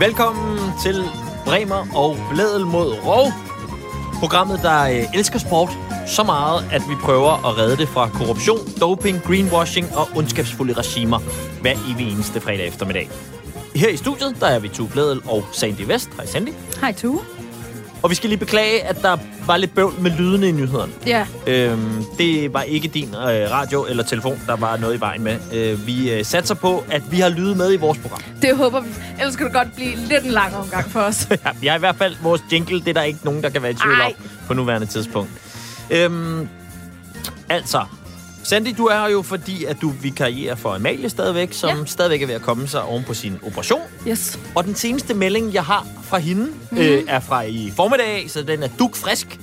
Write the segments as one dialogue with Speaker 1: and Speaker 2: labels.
Speaker 1: Velkommen til Bremer og Blædel mod Rov. Programmet, der øh, elsker sport så meget, at vi prøver at redde det fra korruption, doping, greenwashing og ondskabsfulde regimer hver evig eneste fredag eftermiddag. Her i studiet, der er vi Tue Blædel og Sandy Vest. Hej Sandy.
Speaker 2: Hej Tue.
Speaker 1: Og vi skal lige beklage, at der var lidt bøvl med lydene i nyhederne.
Speaker 2: Ja,
Speaker 1: Øhm, det var ikke din øh, radio eller telefon, der var noget i vejen med. Øh, vi øh, satser på, at vi har lyde med i vores program.
Speaker 2: det håber vi. Ellers kan det godt blive lidt en lang omgang for os.
Speaker 1: Ja, vi har i hvert fald vores jingle, det er der ikke nogen, der kan være i tvivl om på nuværende tidspunkt. Øhm, altså, Sandy, du er her jo, fordi at du vikarierer for Amalie stadigvæk, som ja. Stadigvæk er ved at komme sig oven på sin operation.
Speaker 2: Yes.
Speaker 1: Og den seneste melding, jeg har fra hende, mm. øh, er fra i formiddag, så den er dukfrisk.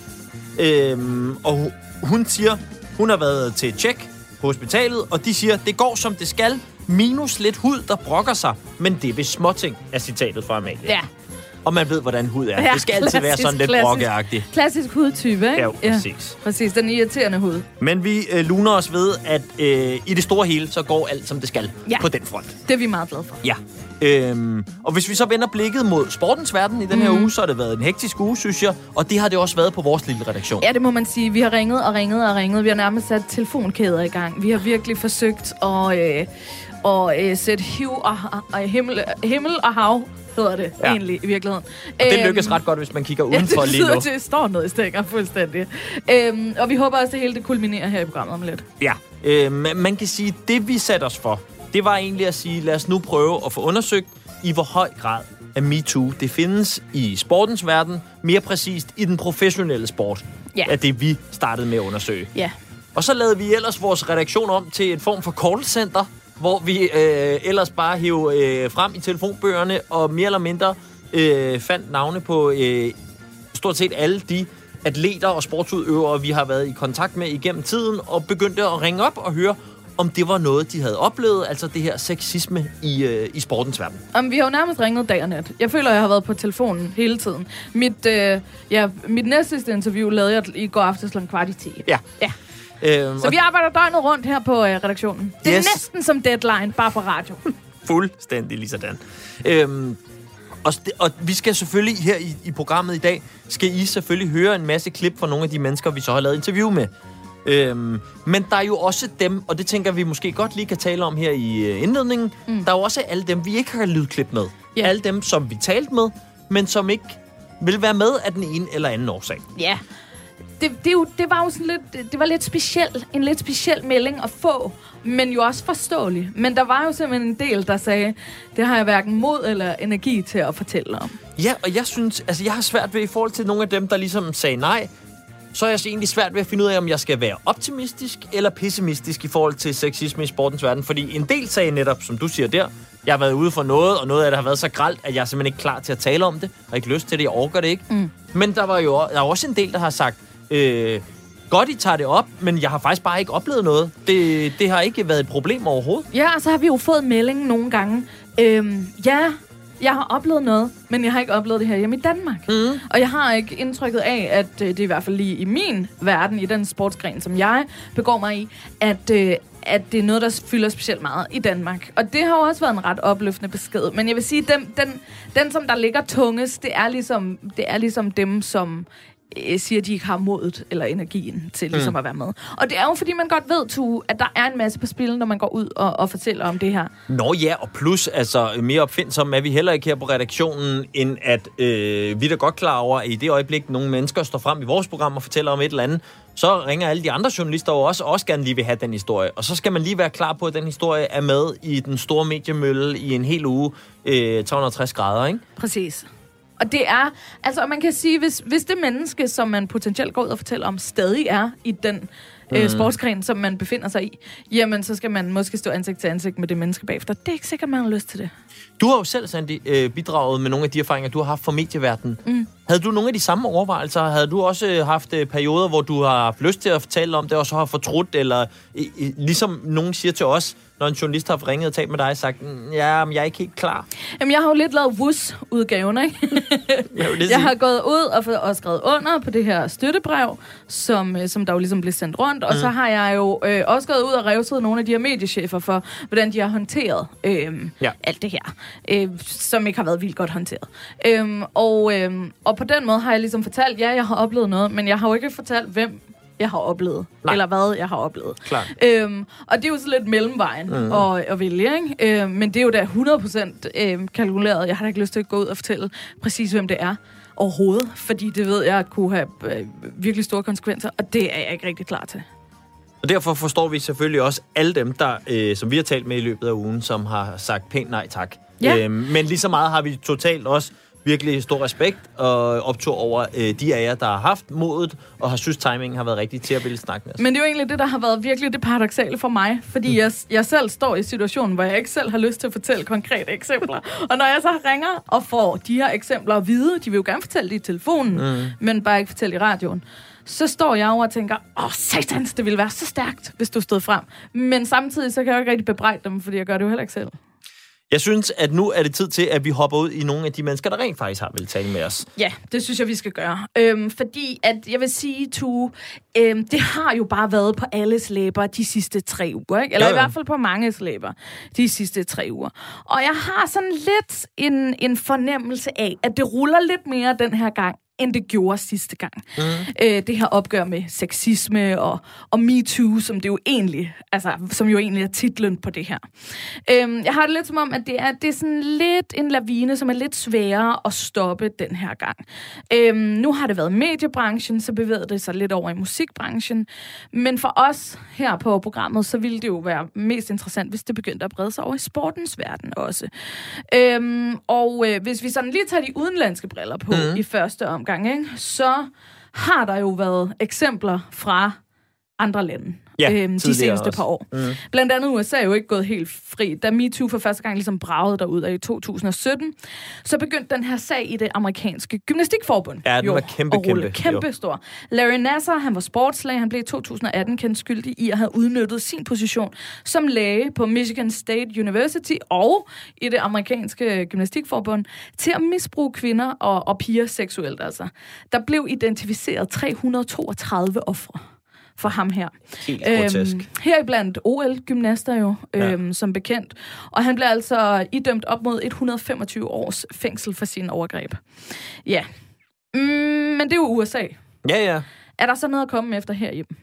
Speaker 1: Øhm, og hu- hun siger, hun har været til tjek på hospitalet, og de siger, det går som det skal, minus lidt hud, der brokker sig, men det er ved småting, er citatet fra Amalie.
Speaker 2: Ja.
Speaker 1: Og man ved, hvordan hud er.
Speaker 2: Ja,
Speaker 1: det skal altid være sådan lidt
Speaker 2: klassisk.
Speaker 1: brokkeagtigt.
Speaker 2: Klassisk hudtype, ikke?
Speaker 1: Ja, præcis.
Speaker 2: Præcis, den irriterende hud.
Speaker 1: Men vi øh, luner os ved, at øh, i det store hele, så går alt som det skal
Speaker 2: Ja.
Speaker 1: på den front.
Speaker 2: Det er vi meget glade for.
Speaker 1: Ja. Øhm, og hvis vi så vender blikket mod sportens verden i den her
Speaker 2: Mhm.
Speaker 1: uge, så har det været en hektisk uge, synes jeg. Og det har det også været på vores lille redaktion.
Speaker 2: Ja, det må man sige. Vi har ringet og ringet og ringet. Vi har nærmest sat telefonkæder i gang. Vi har virkelig forsøgt at, øh, at øh, sætte hiv og, og himmel, himmel og hav, hedder det
Speaker 1: Ja.
Speaker 2: ja. egentlig i virkeligheden.
Speaker 1: Og det
Speaker 2: Øhm,
Speaker 1: lykkes ret godt, hvis man kigger
Speaker 2: Ja,
Speaker 1: udenfor
Speaker 2: det
Speaker 1: lige nu.
Speaker 2: det står noget i stænger fuldstændig. Øhm, og vi håber også, at det hele det kulminerer her i programmet om lidt.
Speaker 1: Ja. Øh, man, kan sige, det vi satte os for, det var egentlig at sige, lad os nu prøve at få undersøgt, i hvor høj grad af MeToo det findes i sportens verden, mere præcist i den professionelle sport,
Speaker 2: Ja.
Speaker 1: er det vi startede med at undersøge.
Speaker 2: Ja.
Speaker 1: Og så lavede vi ellers vores redaktion om til et form for callcenter, hvor vi øh, ellers bare hæv øh, frem i telefonbøgerne og mere eller mindre øh, fandt navne på øh, stort set alle de atleter og sportsudøvere, vi har været i kontakt med igennem tiden, og begyndte at ringe op og høre, om det var noget, de havde oplevet, altså det her sexisme i, øh, i sportens verden.
Speaker 2: Om vi har jo nærmest ringet dag og nat. Jeg føler, jeg har været på telefonen hele tiden. Mit, øh, ja, mit næste interview lavede jeg i går aftes kl. kvart i 10.
Speaker 1: Ja.
Speaker 2: ja.
Speaker 1: Øhm,
Speaker 2: Så vi arbejder døgnet rundt her på øh, redaktionen. Det er
Speaker 1: Yes.
Speaker 2: næsten som deadline, bare på radio.
Speaker 1: Fuldstændig lige sådan. Øhm, og, og vi skal selvfølgelig her i, i programmet i dag, skal I selvfølgelig høre en masse klip fra nogle af de mennesker, vi så har lavet interview med. Øhm, men der er jo også dem, og det tænker vi måske godt lige kan tale om her i øh, indledningen, mm. der er jo også alle dem, vi ikke har lydklip med.
Speaker 2: Ja.
Speaker 1: Alle dem, som vi talte med, men som ikke vil være med af den ene eller anden årsag.
Speaker 2: Ja. Det, det, jo, det var jo sådan lidt, det- var lidt speciel, en lidt speciel melding at få, men jo også forståelig. Men der var jo simpelthen en del, der sagde, det har jeg hverken mod eller energi til at fortælle om.
Speaker 1: Ja, og jeg synes, altså jeg har svært ved, i forhold til nogle af dem, der ligesom sagde nej, så er jeg egentlig svært ved at finde ud af, om jeg skal være optimistisk eller pessimistisk i forhold til sexisme i sportens verden. Fordi en del sagde netop, som du siger der, jeg har været ude for noget, og noget af det har været så gralt, at jeg er simpelthen ikke klar til at tale om det. Har ikke lyst til det, jeg orker det ikke. Mm. Men der var jo der er også en del, der har sagt, øh, godt I tager det op, men jeg har faktisk bare ikke oplevet noget. Det, det har ikke været et problem overhovedet.
Speaker 2: Ja, og så har vi jo fået melding nogle gange. Øhm, ja, jeg har oplevet noget, men jeg har ikke oplevet det her hjemme i Danmark. Mm. Og jeg har ikke indtrykket af, at øh, det er i hvert fald lige i min verden, i den sportsgren, som jeg begår mig i, at, øh, at det er noget, der fylder specielt meget i Danmark. Og det har jo også været en ret opløftende besked. Men jeg vil sige, den, den, den som der ligger tungest, det er ligesom, det er ligesom dem, som øh, siger, at de ikke har modet eller energien til ligesom mm. at være med. Og det er jo, fordi man godt ved, Tue, at der er en masse på spil, når man går ud og, og fortæller om det her.
Speaker 1: Nå ja, og plus, altså mere opfindsomme er vi heller ikke her på redaktionen, end at øh, vi er da godt klar over, at i det øjeblik, nogle mennesker står frem i vores program og fortæller om et eller andet, så ringer alle de andre journalister jo også, og også gerne lige vil have den historie. Og så skal man lige være klar på, at den historie er med i den store mediemølle i en hel uge, øh, 360 grader, ikke?
Speaker 2: Præcis. Og det er, altså man kan sige, hvis, hvis det menneske, som man potentielt går ud og fortæller om, stadig er i den mm. øh, sportsgren, som man befinder sig i, jamen så skal man måske stå ansigt til ansigt med det menneske bagefter. Det er ikke sikkert, man har lyst til det.
Speaker 1: Du har jo selv, Sandy, øh, bidraget med nogle af de erfaringer, du har haft fra medieverdenen. Mm. Havde du nogle af de samme overvejelser? Havde du også øh, haft øh, perioder, hvor du har haft lyst til at fortælle om det, og så har fortrudt, eller øh, øh, ligesom nogen siger til os, når en journalist har ringet og talt med dig og sagt, "Mm, ja, men jeg er ikke helt klar.
Speaker 2: Jamen, jeg har jo lidt lavet WUS-udgaven, ikke?
Speaker 1: Jeg,
Speaker 2: Jeg har gået ud og, få- og skrevet under på det her støttebrev, som, øh, som der jo ligesom blev sendt rundt. Og
Speaker 1: Mm.
Speaker 2: så har jeg jo øh, også gået ud og revset nogle af de her mediechefer for, hvordan de har håndteret øh,
Speaker 1: Ja.
Speaker 2: alt det her, øh, som ikke har været vildt godt håndteret. Øh, og, øh, og på den måde har jeg ligesom fortalt, ja, jeg har oplevet noget, men jeg har jo ikke fortalt, hvem jeg har oplevet,
Speaker 1: Nej.
Speaker 2: Eller hvad jeg har oplevet.
Speaker 1: Klart.
Speaker 2: Øhm, og det er jo så lidt mellemvejen mm. at, at vælge, ikke? Øhm, men det er jo da 100% øhm, kalkuleret. Jeg har da ikke lyst til at gå ud og fortælle præcis, hvem det er overhovedet, fordi det ved jeg kunne have øh, virkelig store konsekvenser, og det er jeg ikke rigtig klar til.
Speaker 1: Og derfor forstår vi selvfølgelig også alle dem, der, øh, som vi har talt med i løbet af ugen, som har sagt pænt nej tak.
Speaker 2: Ja.
Speaker 1: Øhm, men lige så meget har vi totalt også virkelig stor respekt og optur over øh, de af jer, der har haft modet og har synes, timingen har været rigtig til at ville snakke med os.
Speaker 2: Men det er jo egentlig det, der har været virkelig det paradoxale for mig, fordi jeg, jeg selv står i situationen, hvor jeg ikke selv har lyst til at fortælle konkrete eksempler. Og når jeg så ringer og får de her eksempler at vide, de vil jo gerne fortælle det i telefonen, mm. men bare ikke fortælle i radioen, så står jeg over og tænker, åh, satans, det ville være så stærkt, hvis du stod frem. Men samtidig så kan jeg jo ikke rigtig bebrejde dem, fordi jeg gør det jo heller ikke selv.
Speaker 1: Jeg synes, at nu er det tid til, at vi hopper ud i nogle af de mennesker, der rent faktisk har vil tale med os.
Speaker 2: Ja, det synes jeg, vi skal gøre. Øhm, fordi at, jeg vil sige, Tu, øhm, det har jo bare været på alles læber de sidste tre uger, ikke? Eller
Speaker 1: Jo,
Speaker 2: i
Speaker 1: jo.
Speaker 2: hvert fald på manges læber de sidste tre uger. Og jeg har sådan lidt en, en fornemmelse af, at det ruller lidt mere den her gang, end det gjorde sidste gang. Mm. Øh, det her opgør med sexisme og, og MeToo, som det jo egentlig, altså, som jo egentlig er titlen på det her. Øhm, jeg har det lidt som om, at det er, det er sådan lidt en lavine, som er lidt sværere at stoppe den her gang. Øhm, nu har det været mediebranchen, så bevæger det sig lidt over i musikbranchen. Men for os her på programmet, så ville det jo være mest interessant, hvis det begyndte at brede sig over i sportens verden også. Øhm, og øh, hvis vi sådan lige tager de udenlandske briller på mm. i første omgang, ikke, så har der jo været eksempler fra andre lande
Speaker 1: Ja,
Speaker 2: øhm, de seneste
Speaker 1: også.
Speaker 2: par år. Mm. Blandt andet USA er jo ikke gået helt fri. Da MeToo for første gang ligesom bragede derud af i 2017, så begyndte den her sag i det amerikanske gymnastikforbund.
Speaker 1: Ja, den
Speaker 2: jo
Speaker 1: var kæmpe, kæmpe,
Speaker 2: Kæmpe
Speaker 1: jo.
Speaker 2: stor. Larry Nasser, han var sportslæge. Han blev i 2018 kendt skyldig i at have udnyttet sin position som læge på Michigan State University og i det amerikanske gymnastikforbund til at misbruge kvinder og, og piger seksuelt. Altså. Der blev identificeret 332 ofre for ham her.
Speaker 1: Helt grotesk.
Speaker 2: heriblandt OL-gymnaster jo,
Speaker 1: Ja.
Speaker 2: øhm, som bekendt. Og han blev altså idømt op mod 125 års fængsel for sine overgreb. Ja. Mm, men det er jo USA.
Speaker 1: Ja, ja.
Speaker 2: Er der så noget at komme efter herhjemme?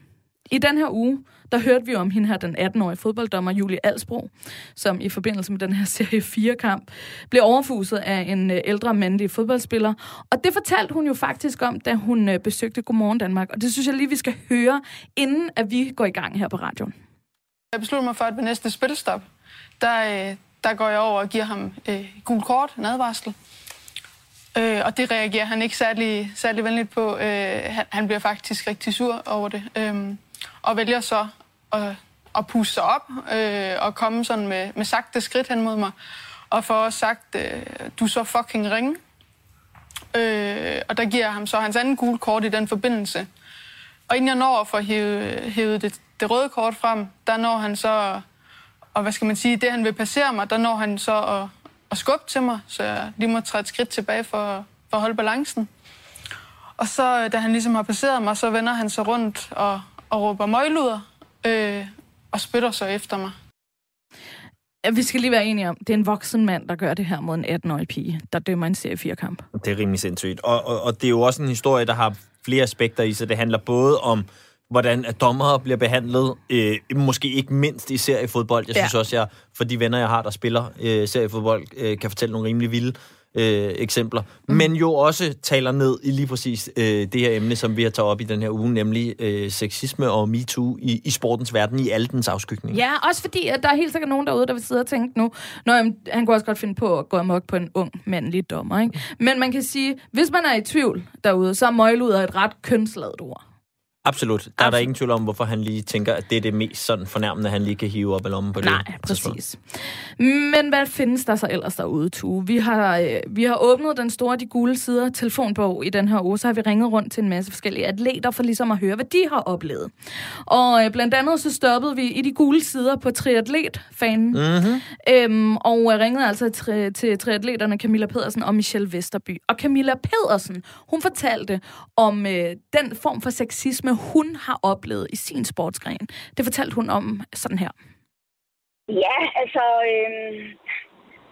Speaker 2: I den her uge, der hørte vi om hende her, den 18-årige fodbolddommer Julie Alsbro, som i forbindelse med den her serie 4-kamp blev overfuset af en øh, ældre mandlig fodboldspiller. Og det fortalte hun jo faktisk om, da hun øh, besøgte Godmorgen Danmark. Og det synes jeg lige, vi skal høre, inden at vi går i gang her på radioen.
Speaker 3: Jeg besluttede mig for, at ved næste spilstop, der, øh, der går jeg over og giver ham øh, gul kort, en advarsel. Øh, og det reagerer han ikke særlig, særlig venligt på. Øh, han, han bliver faktisk rigtig sur over det. Øh, og vælger så at, at puste sig op øh, og komme sådan med, med sagte skridt hen mod mig. Og får også sagt, øh, du så fucking ringe. Øh, og der giver jeg ham så hans anden gule kort i den forbindelse. Og inden jeg når at få hævet, hævet det, det røde kort frem, der når han så, og hvad skal man sige, det han vil passere mig, der når han så at, at skubbe til mig, så jeg lige må træde et skridt tilbage for, for at holde balancen. Og så, øh, da han ligesom har passeret mig, så vender han sig rundt og, og råber møgluder øh, og spytter så efter mig.
Speaker 2: Vi skal lige være enige om, det er en voksen mand, der gør det her mod en 18-årig pige, der dømmer en serie 4-kamp.
Speaker 1: Det er rimelig sindssygt. Og, og, og det er jo også en historie, der har flere aspekter i sig. Det handler både om, hvordan at dommere bliver behandlet, øh, måske ikke mindst i seriefodbold. Jeg
Speaker 2: Ja.
Speaker 1: synes også, jeg for de venner, jeg har, der spiller øh, seriefodbold, øh, kan fortælle nogle rimelig vilde øh, eksempler. Mm. Men jo også taler ned i lige præcis øh, det her emne, som vi har taget op i den her uge, nemlig øh, sexisme og MeToo i, i sportens verden, i alle dens afskygning.
Speaker 2: Ja, også fordi, at der er helt sikkert nogen derude, der vil sidde og tænke nu, når han kunne også godt finde på at gå amok på en ung mandlig dommer, ikke? Men man kan sige, hvis man er i tvivl derude, så er møgluder et ret kønsladet ord.
Speaker 1: Absolut. Der Absolut. er der ingen tvivl om, hvorfor han lige tænker, at det er det mest sådan fornærmende, han lige kan hive op i lommen på det.
Speaker 2: Nej, præcis. Men hvad findes der så ellers derude, Tue? Vi har, øh, vi har åbnet den store De Gule Sider telefonbog i den her uge, så har vi ringet rundt til en masse forskellige atleter for ligesom at høre, hvad de har oplevet. Og øh, blandt andet så stoppede vi i De Gule Sider på triatlet-fanen, mm-hmm. øhm, og øh, ringede altså til, til triatleterne Camilla Pedersen og Michelle Vesterby. Og Camilla Pedersen, hun fortalte om øh, den form for sexisme, hun har oplevet i sin sportsgren. Det fortalte hun om sådan her.
Speaker 4: Ja, altså, øh,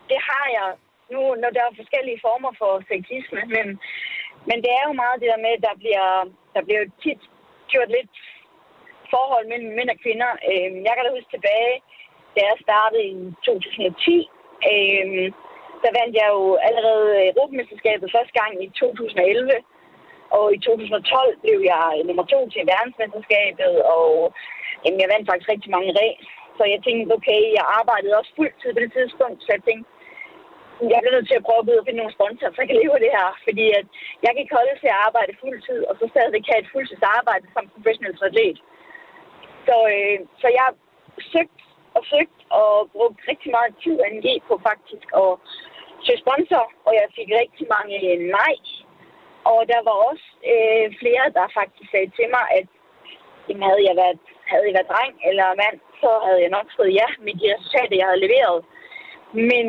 Speaker 4: det har jeg nu, når der er forskellige former for sexisme, men, men det er jo meget det der med, at der bliver, der bliver tit gjort lidt forhold mellem mænd og kvinder. Øh, jeg kan da huske tilbage, da jeg startede i 2010, øh, der vandt jeg jo allerede Europamesterskabet første gang i 2011, og i 2012 blev jeg nummer to til verdensmesterskabet, og jamen, jeg vandt faktisk rigtig mange ræs. Så jeg tænkte, okay, jeg arbejdede også fuldtid på det tidspunkt, så jeg tænkte, jeg bliver nødt til at prøve at finde nogle sponsorer, så jeg kan leve af det her. Fordi at jeg kan ikke holde til at arbejde fuldtid, og så stadigvæk have et fuldtidsarbejde som professionel atlet. Så, øh, så jeg søgte og søgt og brugt rigtig meget tid og energi på faktisk at søge sponsor, og jeg fik rigtig mange nej og der var også øh, flere, der faktisk sagde til mig, at jamen, havde, jeg været, havde jeg været dreng eller mand, så havde jeg nok skrevet ja med de resultater, jeg havde leveret. Men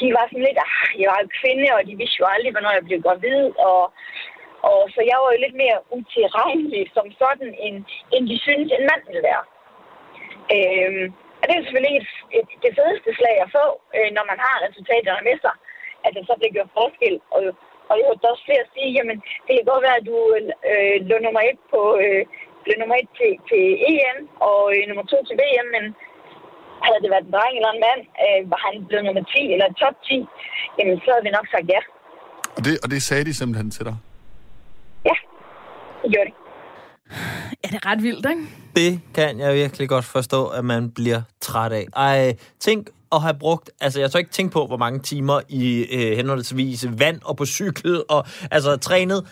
Speaker 4: de var sådan lidt, ah, jeg var jo kvinde, og de vidste jo aldrig, hvornår jeg blev gravid. Og, og så jeg var jo lidt mere utilregnelig som sådan, end, end de synes en mand ville være. Øhm, og det er selvfølgelig et, et, det fedeste slag at få, øh, når man har resultaterne med sig, at det så bliver gjort forskel. Og og jeg hørte også flere sige, jamen det kan godt være, at du øh, lå nummer et på øh, blev nummer et til, til EM og øh, nummer to til VM, men havde det været en dreng eller en mand, øh, var han blevet nummer 10 eller top 10, jamen så havde vi nok sagt ja.
Speaker 5: Og det, og det sagde de simpelthen til dig?
Speaker 4: Ja, det gjorde de.
Speaker 2: Ja, det er ret vildt, ikke?
Speaker 1: Det kan jeg virkelig godt forstå, at man bliver træt af. Ej, tænk at have brugt, altså jeg tror ikke tænke på, hvor mange timer i øh, henholdsvis vand og på cykel, og altså trænet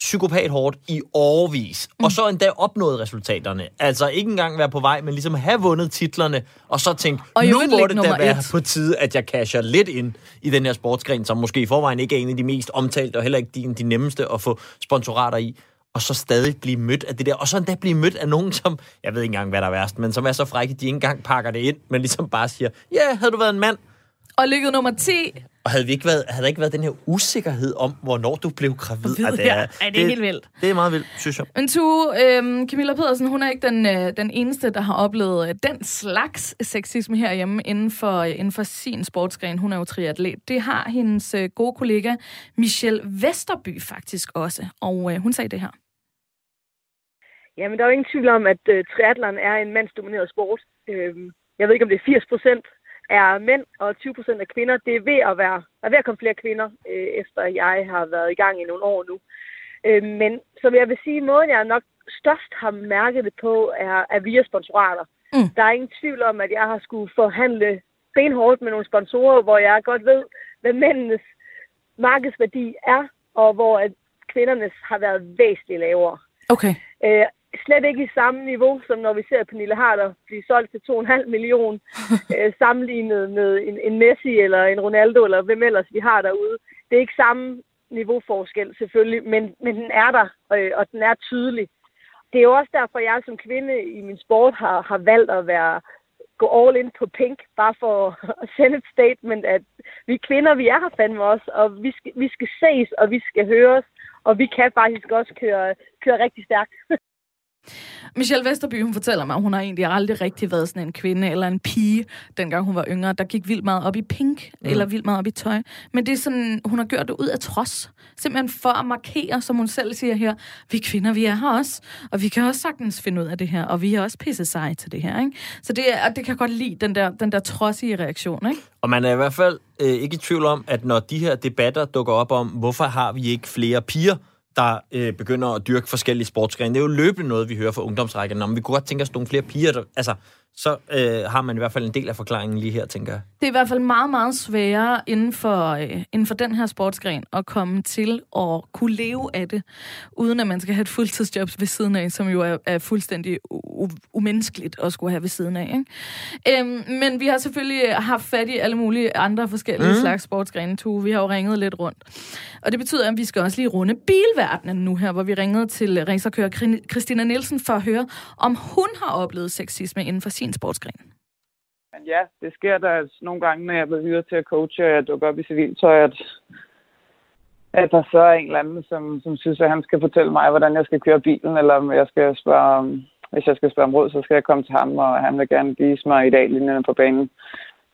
Speaker 1: psykopat hårdt i årvis, mm. og så endda opnået resultaterne. Altså ikke engang være på vej, men ligesom have vundet titlerne, og så tænke, og nu må det da være et. på tide, at jeg casher lidt ind i den her sportsgren, som måske i forvejen ikke er en af de mest omtalte, og heller ikke de, de nemmeste at få sponsorater i og så stadig blive mødt af det der. Og så endda blive mødt af nogen, som, jeg ved ikke engang, hvad der er værst, men som er så frække, de ikke engang pakker det ind, men ligesom bare siger, ja, yeah, havde du været en mand.
Speaker 2: Og ligget nummer 10.
Speaker 1: Og havde, vi ikke været, havde der ikke været den her usikkerhed om, hvornår du blev gravid?
Speaker 2: Ved, det, er, ja. Ej, det er det, helt vildt.
Speaker 1: Det er meget vildt, synes jeg.
Speaker 2: Men tu, øhm, Camilla Pedersen, hun er ikke den, øh, den eneste, der har oplevet øh, den slags sexisme herhjemme inden for, øh, inden for sin sportsgren. Hun er jo triatlet. Det har hendes øh, gode kollega Michelle Vesterby faktisk også. Og øh, hun sagde det her.
Speaker 6: Jamen, der er jo ingen tvivl om, at uh, triathlon er en mandsdomineret sport. Uh, jeg ved ikke, om det er 80 procent er mænd, og 20 procent er kvinder. Det er ved at være, der er ved at komme flere kvinder, uh, efter jeg har været i gang i nogle år nu. Uh, men som jeg vil sige, måden jeg nok størst har mærket det på, er, er via sponsorater. Mm. Der er ingen tvivl om, at jeg har skulle forhandle benhårdt med nogle sponsorer, hvor jeg godt ved, hvad mændenes markedsværdi er, og hvor at kvindernes har været væsentligt lavere.
Speaker 2: Okay.
Speaker 6: Uh, slet ikke i samme niveau, som når vi ser Pernille Harder blive solgt til 2,5 million, øh, sammenlignet med en, en Messi eller en Ronaldo, eller hvem ellers vi har derude. Det er ikke samme niveauforskel selvfølgelig, men, men den er der, øh, og den er tydelig. Det er jo også derfor, jeg som kvinde i min sport har, har valgt at være gå all in på pink, bare for at sende et statement, at vi kvinder, vi er her fandme også, og vi skal, vi skal ses, og vi skal høres, og vi kan faktisk også køre, køre rigtig stærkt.
Speaker 2: Michelle Vesterby, hun fortæller mig, at hun har egentlig aldrig rigtig været sådan en kvinde eller en pige, dengang hun var yngre, der gik vildt meget op i pink, mm. eller vildt meget op i tøj. Men det er sådan, hun har gjort det ud af trods. Simpelthen for at markere, som hun selv siger her, vi kvinder, vi er her også, og vi kan også sagtens finde ud af det her, og vi er også pisse seje til det her. Ikke? Så det, er, det kan godt lide, den der, den der trodsige reaktion. Ikke?
Speaker 1: Og man er i hvert fald øh, ikke i tvivl om, at når de her debatter dukker op om, hvorfor har vi ikke flere piger, der øh, begynder at dyrke forskellige sportsgrene. Det er jo løbende noget, vi hører fra ungdomsrækken om. Vi kunne godt tænke os nogle flere piger, der, altså, så øh, har man i hvert fald en del af forklaringen lige her, tænker jeg.
Speaker 2: Det er i hvert fald meget, meget sværere inden for, øh, inden for den her sportsgren at komme til at kunne leve af det, uden at man skal have et fuldtidsjob ved siden af, som jo er, er fuldstændig umenneskeligt at skulle have ved siden af. Ikke? Øhm, men vi har selvfølgelig haft fat i alle mulige andre forskellige mm. slags sportsgrene, Tue. Vi har jo ringet lidt rundt. Og det betyder, at vi skal også lige runde bilverdenen nu her, hvor vi ringede til racerkører Christina Nielsen for at høre, om hun har oplevet sexisme inden for sin sportsgren.
Speaker 7: Men ja, det sker der altså nogle gange, når jeg bliver hyret til at coache, og jeg dukker op i civiltøj, at, at der så er en eller anden, som, som synes, at han skal fortælle mig, hvordan jeg skal køre bilen, eller om jeg skal spørge, hvis jeg skal spørge om råd, så skal jeg komme til ham, og han vil gerne vise mig i dag linjerne på banen.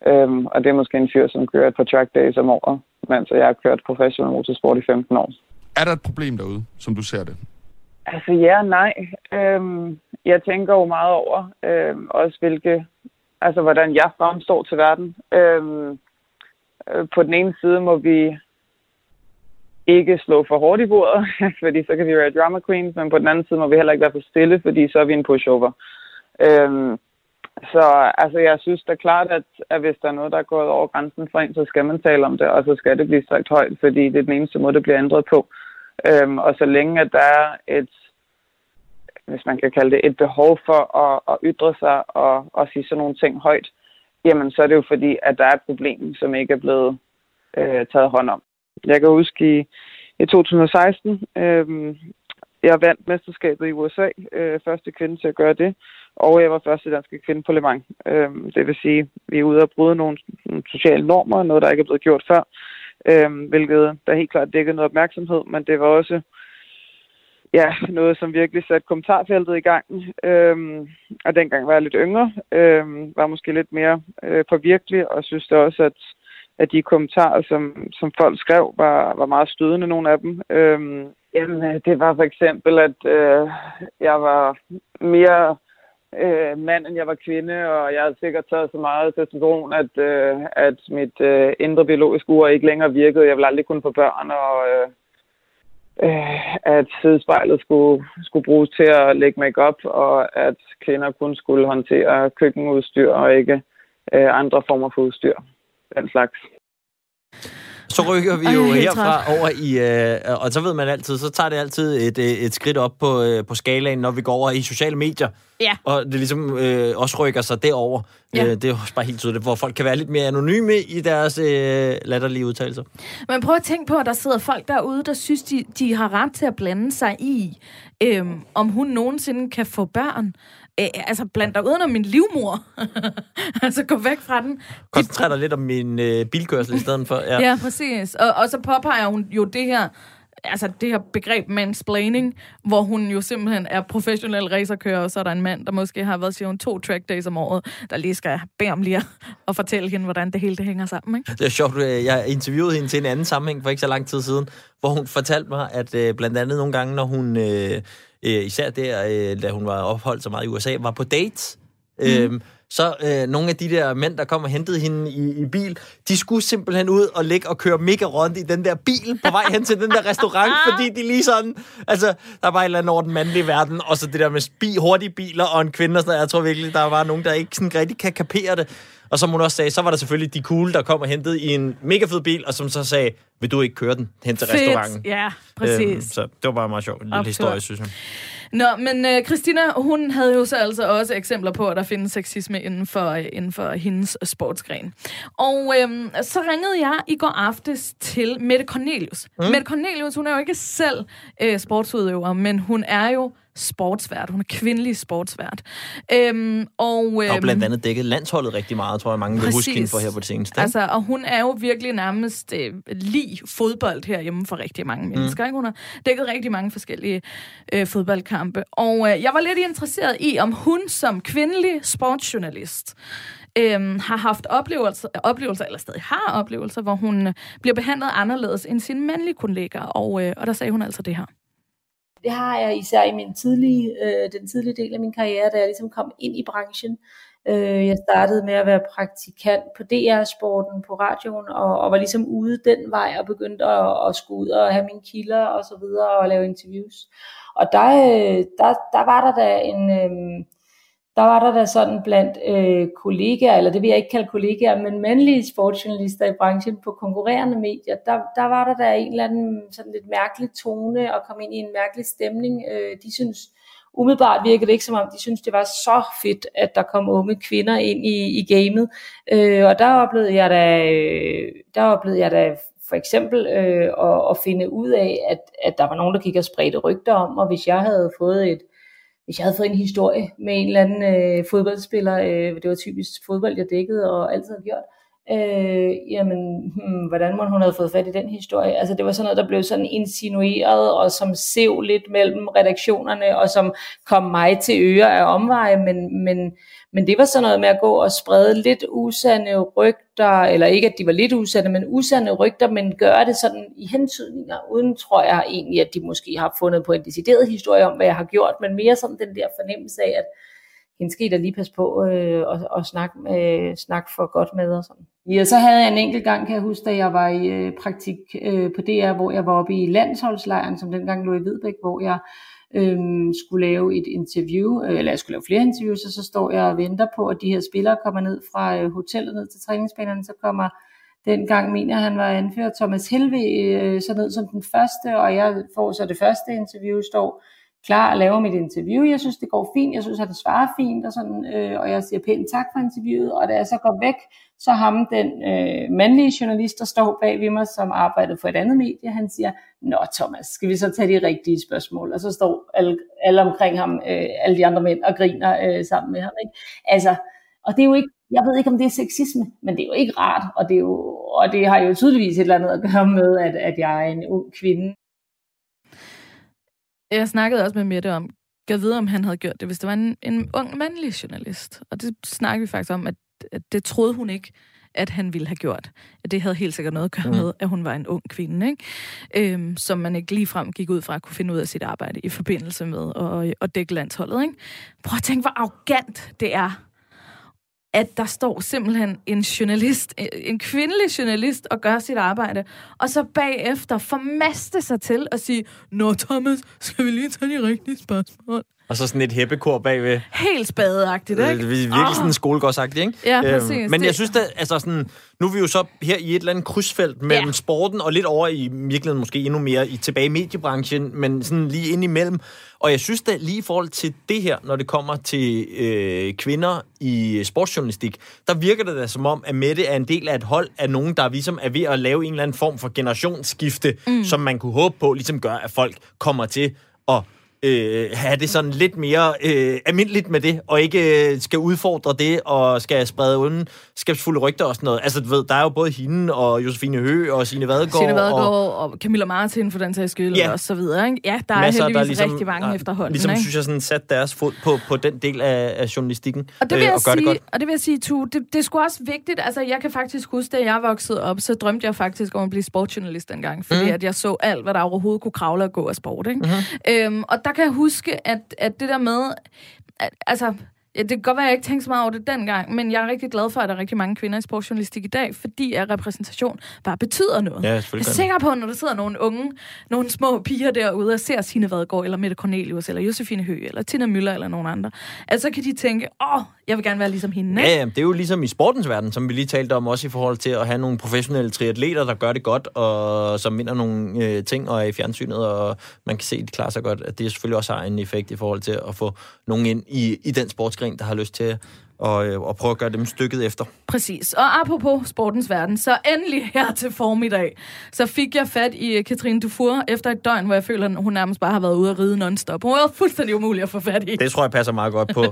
Speaker 7: Øhm, og det er måske en fyr, som kører et par track days om året, mens jeg har kørt professionel motorsport i 15 år.
Speaker 5: Er der et problem derude, som du ser det?
Speaker 7: Altså ja nej. Øhm, jeg tænker jo meget over, øhm, også hvilke, altså hvordan jeg fremstår til verden. Øhm, øh, på den ene side må vi ikke slå for hårdt i bordet, fordi så kan vi være drama queens, men på den anden side må vi heller ikke være for stille, fordi så er vi en pushover. Øhm, så altså, jeg synes da klart, at, at hvis der er noget, der er gået over grænsen for en, så skal man tale om det, og så skal det blive sagt højt, fordi det er den eneste måde, det bliver ændret på. Øhm, og så længe at der er et, hvis man kan kalde det, et behov for at, at ytre sig og, og sige sådan nogle ting højt, jamen så er det jo fordi, at der er et problem, som ikke er blevet øh, taget hånd om. Jeg kan huske i, i 2016, øh, jeg vandt mesterskabet i USA, øh, første kvinde til at gøre det, og jeg var første danske kvinde på Le Mans. Øh, det vil sige, vi er ude og bryde nogle, nogle sociale normer, noget der ikke er blevet gjort før, øh, hvilket der helt klart dækkede noget opmærksomhed, men det var også ja, noget, som virkelig satte kommentarfeltet i gang. Øhm, og dengang var jeg lidt yngre, øhm, var måske lidt mere øh, påvirkelig, og synes det også, at, at de kommentarer, som, som folk skrev, var, var meget stødende, nogle af dem. Øhm, jamen, det var for eksempel, at øh, jeg var mere øh, mand, end jeg var kvinde, og jeg havde sikkert taget så meget testosteron, at, øh, at mit øh, indre biologiske ur ikke længere virkede. Jeg ville aldrig kunne få børn, og øh, øh, at sidespejlet skulle, skulle bruges til at lægge makeup, og at kvinder kun skulle håndtere køkkenudstyr og ikke øh, andre former for udstyr. Den slags.
Speaker 1: Så rykker vi jo Ej, herfra over i, øh, og så ved man altid, så tager det altid et, øh, et skridt op på, øh, på skalaen, når vi går over i sociale medier.
Speaker 2: Ja.
Speaker 1: Og det ligesom øh, også rykker sig derover. Ja. Øh, det er også bare helt tydeligt, hvor folk kan være lidt mere anonyme i deres øh, latterlige udtalelser.
Speaker 2: Men prøv at tænke på, at der sidder folk derude, der synes, de, de har ret til at blande sig i, øh, om hun nogensinde kan få børn. Æ, altså, bland dig udenom min livmor. altså, gå væk fra den.
Speaker 1: Koncentrer dig lidt om min øh, bilkørsel i stedet for.
Speaker 2: Ja, ja præcis. Og, og så påpeger hun jo det her, altså det her begreb mansplaining, hvor hun jo simpelthen er professionel racerkører, og så er der en mand, der måske har været, hun, to track days om året, der lige skal bede om lige at fortælle hende, hvordan det hele det hænger sammen. Ikke?
Speaker 1: Det er sjovt, øh, jeg interviewede hende til en anden sammenhæng for ikke så lang tid siden, hvor hun fortalte mig, at øh, blandt andet nogle gange, når hun... Øh, øh, især der, øh, da hun var opholdt så meget i USA, var på dates. Mm. Øhm, så øh, nogle af de der mænd, der kom og hentede hende i, i bil, de skulle simpelthen ud og ligge og køre mega rundt i den der bil på vej hen til den der restaurant, fordi de lige sådan, altså, der var et eller andet over den mandlige verden, og så det der med spi, hurtige biler og en kvinde og sådan noget. Jeg tror virkelig, der var nogen, der ikke sådan rigtig kan kapere det. Og som hun også sagde, så var der selvfølgelig de cool, der kom og hentede i en mega fed bil, og som så sagde, vil du ikke køre den hen til Fedt. restauranten?
Speaker 2: Ja, præcis. Øhm,
Speaker 1: så det var bare meget sjovt. En lille historie, synes jeg.
Speaker 2: Nå, men uh, Christina, hun havde jo så altså også eksempler på, at der findes sexisme inden for, uh, inden for hendes sportsgren. Og uh, så ringede jeg i går aftes til Mette Cornelius. Mm. Mette Cornelius, hun er jo ikke selv uh, sportsudøver, men hun er jo sportsvært. Hun er kvindelig sportsvært. Øhm, og, øhm,
Speaker 1: og blandt andet dækket landsholdet rigtig meget, tror jeg, mange vil huske hende for her på det seneste.
Speaker 2: Altså, og hun er jo virkelig nærmest øh, lige fodbold herhjemme for rigtig mange mennesker. Mm. Ikke? Hun har dækket rigtig mange forskellige øh, fodboldkampe. Og øh, jeg var lidt interesseret i, om hun som kvindelig sportsjournalist øhm, har haft oplevelser, oplevelser, eller stadig har oplevelser, hvor hun bliver behandlet anderledes end sine mandlige kollegaer. Og, øh, og der sagde hun altså det her.
Speaker 8: Det har jeg især i min tidlige, øh, den tidlige del af min karriere, da jeg ligesom kom ind i branchen. Øh, jeg startede med at være praktikant på DR-sporten på radioen, og, og var ligesom ude den vej og begyndte at, at skulle ud og have mine kilder og så videre og lave interviews. Og der, øh, der, der var der da en, øh, der var der da sådan blandt øh, kollegaer, eller det vil jeg ikke kalde kollegaer, men mandlige sportsjournalister i branchen på konkurrerende medier, der, der var der da en eller anden sådan lidt mærkelig tone og kom ind i en mærkelig stemning. Øh, de synes, umiddelbart virkede det ikke som om, de synes det var så fedt, at der kom unge kvinder ind i, i gamet. Øh, og der oplevede jeg da, øh, der oplevede jeg da for eksempel øh, at, at finde ud af, at, at der var nogen, der gik og spredte rygter om, og hvis jeg havde fået et, hvis jeg havde fået en historie med en eller anden øh, fodboldspiller, øh, det var typisk fodbold, jeg dækkede og altid har gjort, øh, jamen, hmm, hvordan må hun have fået fat i den historie? Altså, det var sådan noget, der blev sådan insinueret, og som sev lidt mellem redaktionerne, og som kom mig til øre af omveje, men, men, men det var sådan noget med at gå og sprede lidt usande rygter, eller ikke at de var lidt usande, men usande rygter, men gøre det sådan i hentydninger, uden tror jeg egentlig, at de måske har fundet på en decideret historie om, hvad jeg har gjort, men mere sådan den der fornemmelse af, at hende skal I da lige passe på øh, og, og snakke, øh, snak for godt med og sådan. Ja, så havde jeg en enkelt gang, kan jeg huske, da jeg var i øh, praktik øh, på DR, hvor jeg var oppe i landsholdslejren, som dengang lå i Hvidbæk, hvor jeg øh, skulle lave et interview, øh, eller jeg skulle lave flere interviews, og så står jeg og venter på, at de her spillere kommer ned fra øh, hotellet ned til træningsbanerne, så kommer dengang mener han var anført Thomas Helve øh, så ned som den første, og jeg får så det første interview, står klar og laver mit interview. Jeg synes, det går fint. Jeg synes, at det svarer fint, og, sådan, øh, og jeg siger pænt tak for interviewet. Og da jeg så går væk, så ham, den øh, mandlige journalist, der står bag ved mig, som arbejdede for et andet medie, han siger, Nå Thomas, skal vi så tage de rigtige spørgsmål? Og så står alle, alle omkring ham, øh, alle de andre mænd, og griner øh, sammen med ham. Ikke? Altså, og det er jo ikke, jeg ved ikke, om det er sexisme, men det er jo ikke rart, og det, er jo, og det har jo tydeligvis et eller andet at gøre med, at, at jeg er en ung kvinde.
Speaker 2: Jeg snakkede også med Mette om, jeg ved, om han havde gjort det, hvis det var en, en ung mandlig journalist. Og det snakkede vi faktisk om, at, at det troede hun ikke, at han ville have gjort. At det havde helt sikkert noget at gøre mm. med, at hun var en ung kvinde, ikke? Øhm, som man ikke ligefrem gik ud fra at kunne finde ud af sit arbejde i forbindelse med at, at dække landsholdet. Ikke? Prøv at tænke, hvor arrogant det er at der står simpelthen en journalist, en kvindelig journalist, og gør sit arbejde, og så bagefter formaste sig til at sige, Nå Thomas, skal vi lige tage de rigtige spørgsmål?
Speaker 1: Og så sådan et hæppekor bagved.
Speaker 2: Helt spadeagtigt, ikke? Det
Speaker 1: er virkelig oh. sådan skolegårdsagtigt, ikke?
Speaker 2: Ja, øhm, præcis.
Speaker 1: Øhm, men jeg synes, at altså sådan, nu er vi jo så her i et eller andet krydsfelt mellem ja. sporten og lidt over i virkeligheden måske endnu mere i tilbage i mediebranchen, men sådan lige ind imellem. Og jeg synes da lige i forhold til det her, når det kommer til øh, kvinder i sportsjournalistik, der virker det da som om, at Mette er en del af et hold af nogen, der ligesom er ved at lave en eller anden form for generationsskifte, mm. som man kunne håbe på, ligesom gør, at folk kommer til at øh, have det sådan lidt mere øh, almindeligt med det, og ikke øh, skal udfordre det, og skal sprede uden skabsfulde rygter og sådan noget. Altså, du ved, der er jo både hende og Josefine Hø og Signe Vadegaard.
Speaker 2: Signe Vadegaard og, og Camilla Martin for den sags skyld, ja. og så videre. Ikke? Ja, der er Masser, heldigvis der ligesom, rigtig mange der, efterhånden.
Speaker 1: Ligesom,
Speaker 2: ikke?
Speaker 1: synes jeg, sådan sat deres fod på, på den del af, af journalistikken,
Speaker 2: og det vil øh, og gør sige, det. Og det vil jeg sige, Tu, det, det er sgu også vigtigt. Altså, jeg kan faktisk huske, da jeg voksede op, så drømte jeg faktisk om at blive sportsjournalist dengang, fordi mm. at jeg så alt, hvad der overhovedet kunne kravle og gå af sport. Ikke? Mm-hmm. Øhm, og der kan jeg huske, at, at det der med, at, altså, Ja, det kan godt være, at jeg ikke tænkte så meget over det dengang, men jeg er rigtig glad for, at der er rigtig mange kvinder i sportsjournalistik i dag, fordi at repræsentation bare betyder noget.
Speaker 1: Ja,
Speaker 2: jeg er sikker på, når der sidder nogle unge, nogle små piger derude og ser Signe Vadgaard, eller Mette Cornelius, eller Josefine Høgh, eller Tina Møller, eller nogen andre, at så kan de tænke, åh, jeg vil gerne være ligesom hende.
Speaker 1: Ikke? Ja, det er jo ligesom i sportens verden, som vi lige talte om, også i forhold til at have nogle professionelle triatleter, der gør det godt, og som vinder nogle øh, ting og er i fjernsynet, og man kan se, at de klarer sig godt, at det selvfølgelig også har en effekt i forhold til at få nogen ind i, i den sportsgren, der har lyst til og, øh, og prøve at gøre dem stykket efter.
Speaker 2: Præcis. Og apropos sportens verden, så endelig her til formiddag, så fik jeg fat i Katrine Dufour efter et døgn, hvor jeg føler, at hun nærmest bare har været ude at ride non-stop. Hun var fuldstændig umulig at få fat i.
Speaker 1: Det tror jeg passer meget godt på.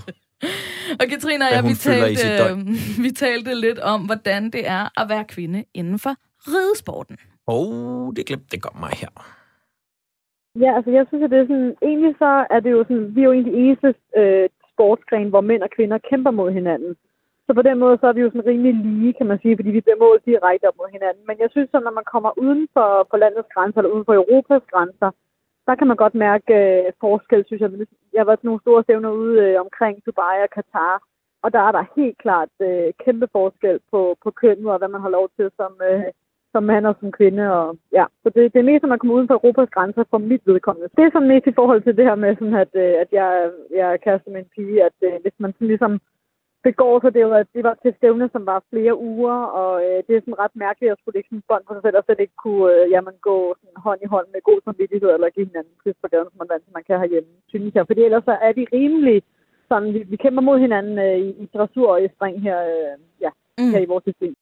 Speaker 2: og Katrine og jeg, vi talte, øh, vi talte lidt om, hvordan det er at være kvinde inden for ridesporten.
Speaker 1: Åh, oh, det glemte det godt mig her.
Speaker 6: Ja, altså jeg synes, at det er sådan, egentlig så er det jo sådan, vi er jo egentlig de eneste øh, sportsgren, hvor mænd og kvinder kæmper mod hinanden. Så på den måde, så er vi jo sådan rimelig lige, kan man sige, fordi vi bliver målt direkte op mod hinanden. Men jeg synes, at når man kommer uden for, for landets grænser, eller uden for Europas grænser, der kan man godt mærke øh, forskel, synes jeg. Jeg har været til nogle store stævner ude øh, omkring Dubai og Katar, og der er der helt klart øh, kæmpe forskel på, på kønnet og hvad man har lov til som, øh, som mand og som kvinde. Og, ja. Så det, det er mest, når man kommer uden for Europas grænser for mit vedkommende. Det er sådan mest i forhold til det her med, sådan at, øh, at jeg, jeg er kæreste med en pige, at øh, hvis man sådan ligesom begår sig, det var, det var til stævne, som var flere uger, og øh, det er sådan ret mærkeligt at skulle lægge sådan bånd på sig selv, og slet ikke kunne øh, jamen, gå sådan hånd i hånd med god samvittighed, eller give hinanden kys på gaden, som man, vant, man kan herhjemme, synes jeg. Fordi ellers så er vi rimelig sådan, vi, vi kæmper mod hinanden øh, i, i dressur og i spring her, øh, ja, mm. her i vores system.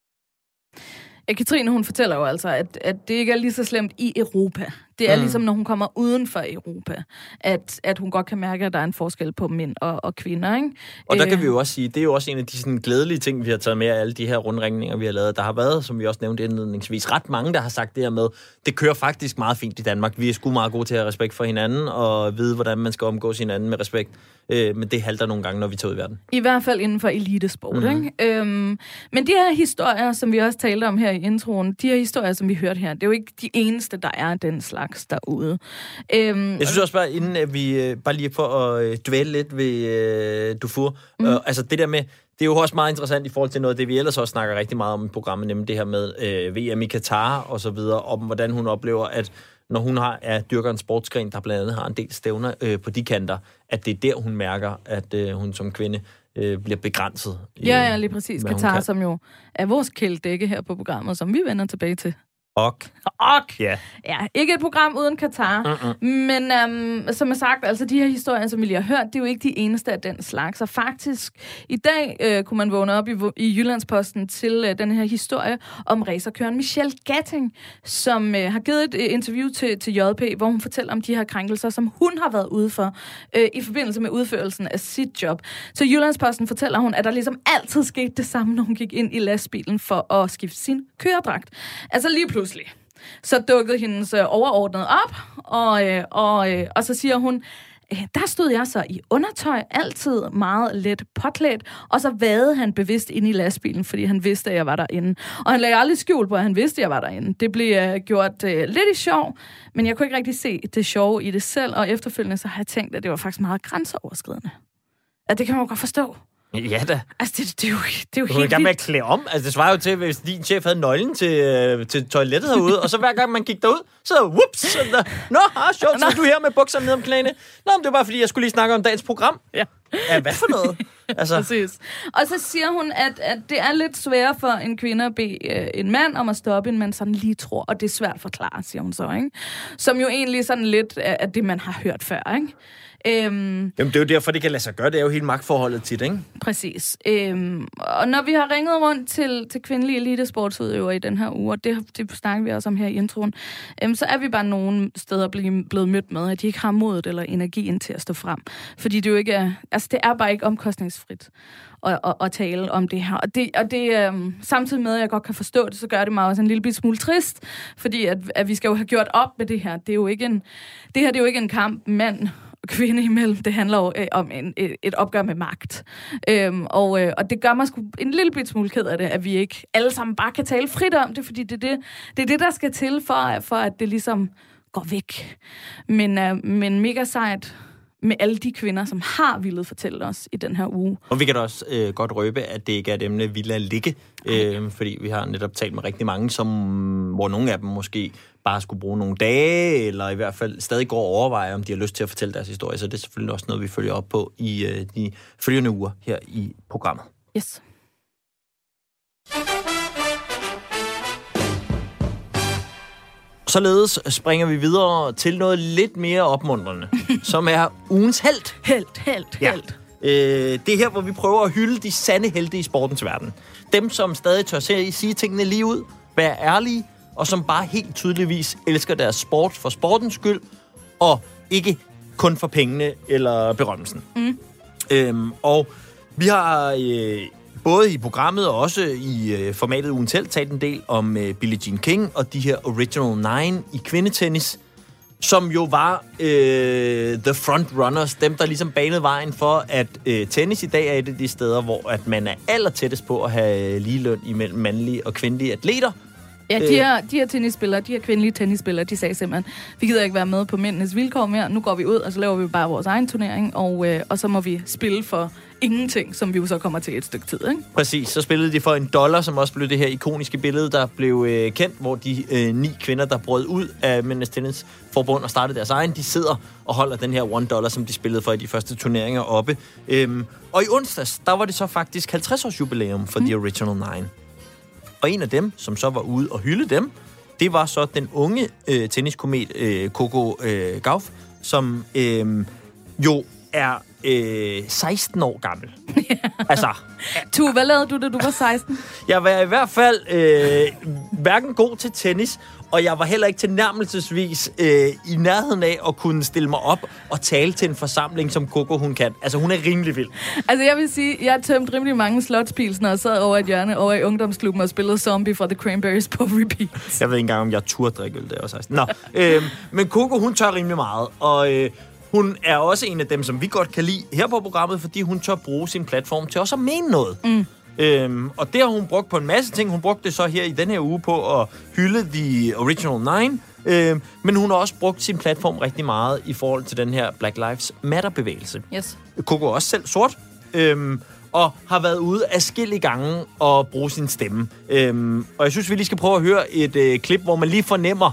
Speaker 2: Ja, Katrine, hun fortæller jo altså, at, at det ikke er lige så slemt i Europa. Det er mm. ligesom, når hun kommer uden for Europa, at, at hun godt kan mærke, at der er en forskel på mænd og, og kvinder. Ikke?
Speaker 1: Og der kan vi jo også sige, det er jo også en af de sådan, glædelige ting, vi har taget med af alle de her rundringninger, vi har lavet. Der har været, som vi også nævnte indledningsvis, ret mange, der har sagt det her med, det kører faktisk meget fint i Danmark. Vi er sgu meget gode til at have respekt for hinanden, og vide, hvordan man skal omgås hinanden med respekt. Øh, men det halter nogle gange, når vi tager ud i verden.
Speaker 2: I hvert fald inden for elitesport. Mm. Ikke? Øhm, men de her historier, som vi også talte om her i introen, de her historier, som vi hørte her, det er jo ikke de eneste, der er den slags derude.
Speaker 1: Øhm, jeg synes også bare, inden at vi øh, bare lige for at øh, dvæle lidt ved øh, Dufour, mm. øh, altså det der med, det er jo også meget interessant i forhold til noget af det, vi ellers også snakker rigtig meget om i programmet, nemlig det her med øh, VM i Katar og så videre, om hvordan hun oplever, at når hun har, er dyrker en sportsgren, der blandt andet har en del stævner øh, på de kanter, at det er der, hun mærker, at øh, hun som kvinde øh, bliver begrænset.
Speaker 2: I, ja, ja, lige præcis. Katar, som jo er vores kældække her på programmet, som vi vender tilbage til.
Speaker 1: Ok.
Speaker 2: Ok.
Speaker 1: Ja.
Speaker 2: ja. Ikke et program uden Katar. Mm-mm. Men um, som jeg sagt, altså de her historier, som vi lige har hørt, det er jo ikke de eneste af den slags. Og faktisk, i dag øh, kunne man vågne op i, i Jyllandsposten til øh, den her historie om racerkøren Michelle Gatting, som øh, har givet et øh, interview til, til JP, hvor hun fortæller om de her krænkelser, som hun har været ude for øh, i forbindelse med udførelsen af sit job. Så Jyllandsposten fortæller hun, at der ligesom altid skete det samme, når hun gik ind i lastbilen for at skifte sin køredragt. Altså lige pludselig, så dukkede hendes øh, overordnede op, og, øh, og, øh, og så siger hun, øh, der stod jeg så i undertøj, altid meget let påklædt, og så vade han bevidst ind i lastbilen, fordi han vidste, at jeg var derinde. Og han lagde aldrig skjul på, at han vidste, at jeg var derinde. Det blev uh, gjort uh, lidt i sjov, men jeg kunne ikke rigtig se det sjove i det selv, og efterfølgende så har jeg tænkt, at det var faktisk meget grænseoverskridende. At det kan man jo godt forstå.
Speaker 1: Ja da.
Speaker 2: Altså, det, det, er jo, det er jo
Speaker 1: du
Speaker 2: helt
Speaker 1: vildt. med at klæde om. Altså, det svarer jo til, hvis din chef havde nøglen til, øh, til toilettet herude, og så hver gang man gik derud, så whoops, der, Nå, ah, sjovt, så er du her med bukserne ned om knæene. Nå, men det var bare, fordi jeg skulle lige snakke om dagens program.
Speaker 2: Ja.
Speaker 1: Ja, hvad for noget?
Speaker 2: Altså. Præcis. Og så siger hun, at, at det er lidt svært for en kvinde at bede øh, en mand om at stoppe, en man sådan lige tror, og det er svært at forklare, siger hun så, ikke? Som jo egentlig sådan lidt af det, man har hørt før, ikke?
Speaker 1: Øhm, Jamen, det er jo derfor, det kan lade sig gøre. Det er jo hele magtforholdet tit, ikke?
Speaker 2: Præcis. Øhm, og når vi har ringet rundt til, til kvindelige elitesportsudøvere i den her uge, og det, det snakker vi også om her i introen, øhm, så er vi bare nogle steder blevet, blevet mødt med, at de ikke har modet eller energien til at stå frem. Fordi det jo ikke er, altså det er bare ikke omkostningsfrit at, at, at tale om det her. Og det, og det øhm, samtidig med, at jeg godt kan forstå det, så gør det mig også en lille smule trist, fordi at, at vi skal jo have gjort op med det her. Det er jo ikke en, det her det er jo ikke en kamp mand kvinde imellem. Det handler jo øh, om en, et, et opgør med magt. Øhm, og, øh, og det gør mig sgu en lille bit smule ked af det, at vi ikke alle sammen bare kan tale frit om det, fordi det er det, det, er det der skal til for, for, at det ligesom går væk. Men, øh, men mega sejt med alle de kvinder, som har ville fortælle os i den her uge.
Speaker 1: Og vi kan da også øh, godt røbe, at det ikke er et emne, vi lader ligge, øh, fordi vi har netop talt med rigtig mange, som, hvor nogle af dem måske bare skulle bruge nogle dage, eller i hvert fald stadig går og overvejer, om de har lyst til at fortælle deres historie. Så det er selvfølgelig også noget, vi følger op på i øh, de følgende uger her i programmet.
Speaker 2: Yes.
Speaker 1: Således springer vi videre til noget lidt mere opmuntrende, som er ugens held.
Speaker 2: Held, held, held.
Speaker 1: Ja. Øh, det er her, hvor vi prøver at hylde de sande helte i sportens verden. Dem, som stadig tør sige tingene lige ud, være ærlige, og som bare helt tydeligvis elsker deres sport for sportens skyld, og ikke kun for pengene eller berømmelsen. Mm. Øhm, og vi har øh, både i programmet og også i øh, formatet Ugen Telt talt en del om øh, Billie Jean King og de her Original Nine i kvindetennis, som jo var øh, the front runners, dem der ligesom banede vejen for, at øh, tennis i dag er et af de steder, hvor at man er aller tættest på at have øh, ligeløn imellem mandlige og kvindelige atleter.
Speaker 2: Ja, de her, de her tennisspillere, de her kvindelige tennisspillere, de sagde simpelthen, vi gider ikke være med på mændenes vilkår mere, nu går vi ud, og så laver vi bare vores egen turnering, og, øh, og så må vi spille for ingenting, som vi jo så kommer til et stykke tid, ikke?
Speaker 1: Præcis, så spillede de for en dollar, som også blev det her ikoniske billede, der blev øh, kendt, hvor de øh, ni kvinder, der brød ud af Mændenes Tennis Forbund og startede deres egen, de sidder og holder den her one dollar, som de spillede for i de første turneringer oppe. Øhm, og i onsdags, der var det så faktisk 50 års jubilæum for mm. The Original Nine. Og en af dem, som så var ude og hylde dem, det var så den unge øh, tenniskomet øh, Coco øh, Gauff, som øh, jo er øh, 16 år gammel. altså,
Speaker 2: Tu, hvad lavede du, da du var 16?
Speaker 1: jeg var i hvert fald øh, hverken god til tennis, og jeg var heller ikke tilnærmelsesvis øh, i nærheden af at kunne stille mig op og tale til en forsamling, som Coco hun kan. Altså, hun er rimelig vild.
Speaker 2: Altså, jeg vil sige, jeg tømte rimelig mange slotspilsner og sad over et hjørne over i ungdomsklubben og spillede Zombie fra The Cranberries på repeat.
Speaker 1: Jeg ved ikke engang, om jeg turde drikke øl, da jeg var 16. Nå, øh, men Coco, hun tør rimelig meget, og øh, hun er også en af dem, som vi godt kan lide her på programmet, fordi hun tør bruge sin platform til også at mene noget. Mm. Øhm, og det har hun brugt på en masse ting. Hun brugte det så her i den her uge på at hylde The Original Nine. Øhm, men hun har også brugt sin platform rigtig meget i forhold til den her Black Lives Matter-bevægelse.
Speaker 2: Yes.
Speaker 1: Coco er også selv sort, øhm, og har været ude afskillige gange og bruge sin stemme. Øhm, og jeg synes, vi lige skal prøve at høre et øh, klip, hvor man lige fornemmer,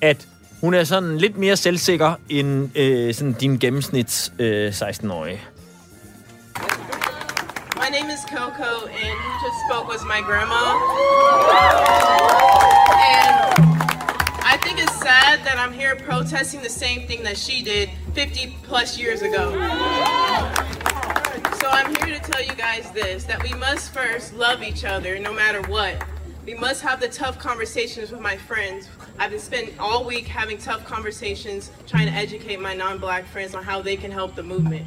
Speaker 1: at hun er sådan lidt mere selvsikker end øh, sådan din gennemsnits øh, 16-årige.
Speaker 9: My name is Coco, and who just spoke was my grandma. And I think it's sad that I'm here protesting the same thing that she did 50 plus years ago. So I'm here to tell you guys this that we must first love each other no matter what. We must have the tough conversations with my friends. I've been spending all week having tough conversations trying to educate my non black friends on how they can help the movement.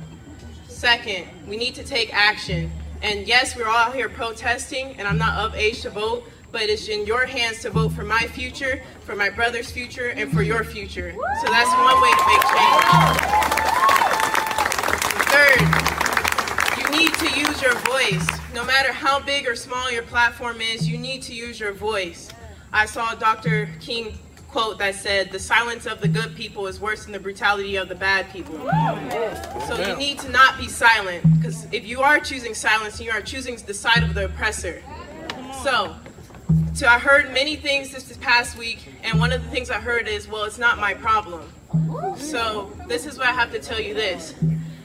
Speaker 9: Second, we need to take action. And yes, we're all out here protesting, and I'm not of age to vote, but it's in your hands to vote for my future, for my brother's future, and for your future. So that's one way to make change. Third, you need to use your voice. No matter how big or small your platform is, you need to use your voice. I saw Dr. King quote that said, The silence of the good people is worse than the brutality of the bad people. So you need to not be silent, because if you are choosing silence, you are choosing the side of the oppressor. So, so I heard many things this past week, and one of the things I heard is, well, it's not my problem. So this is what I have to tell you this.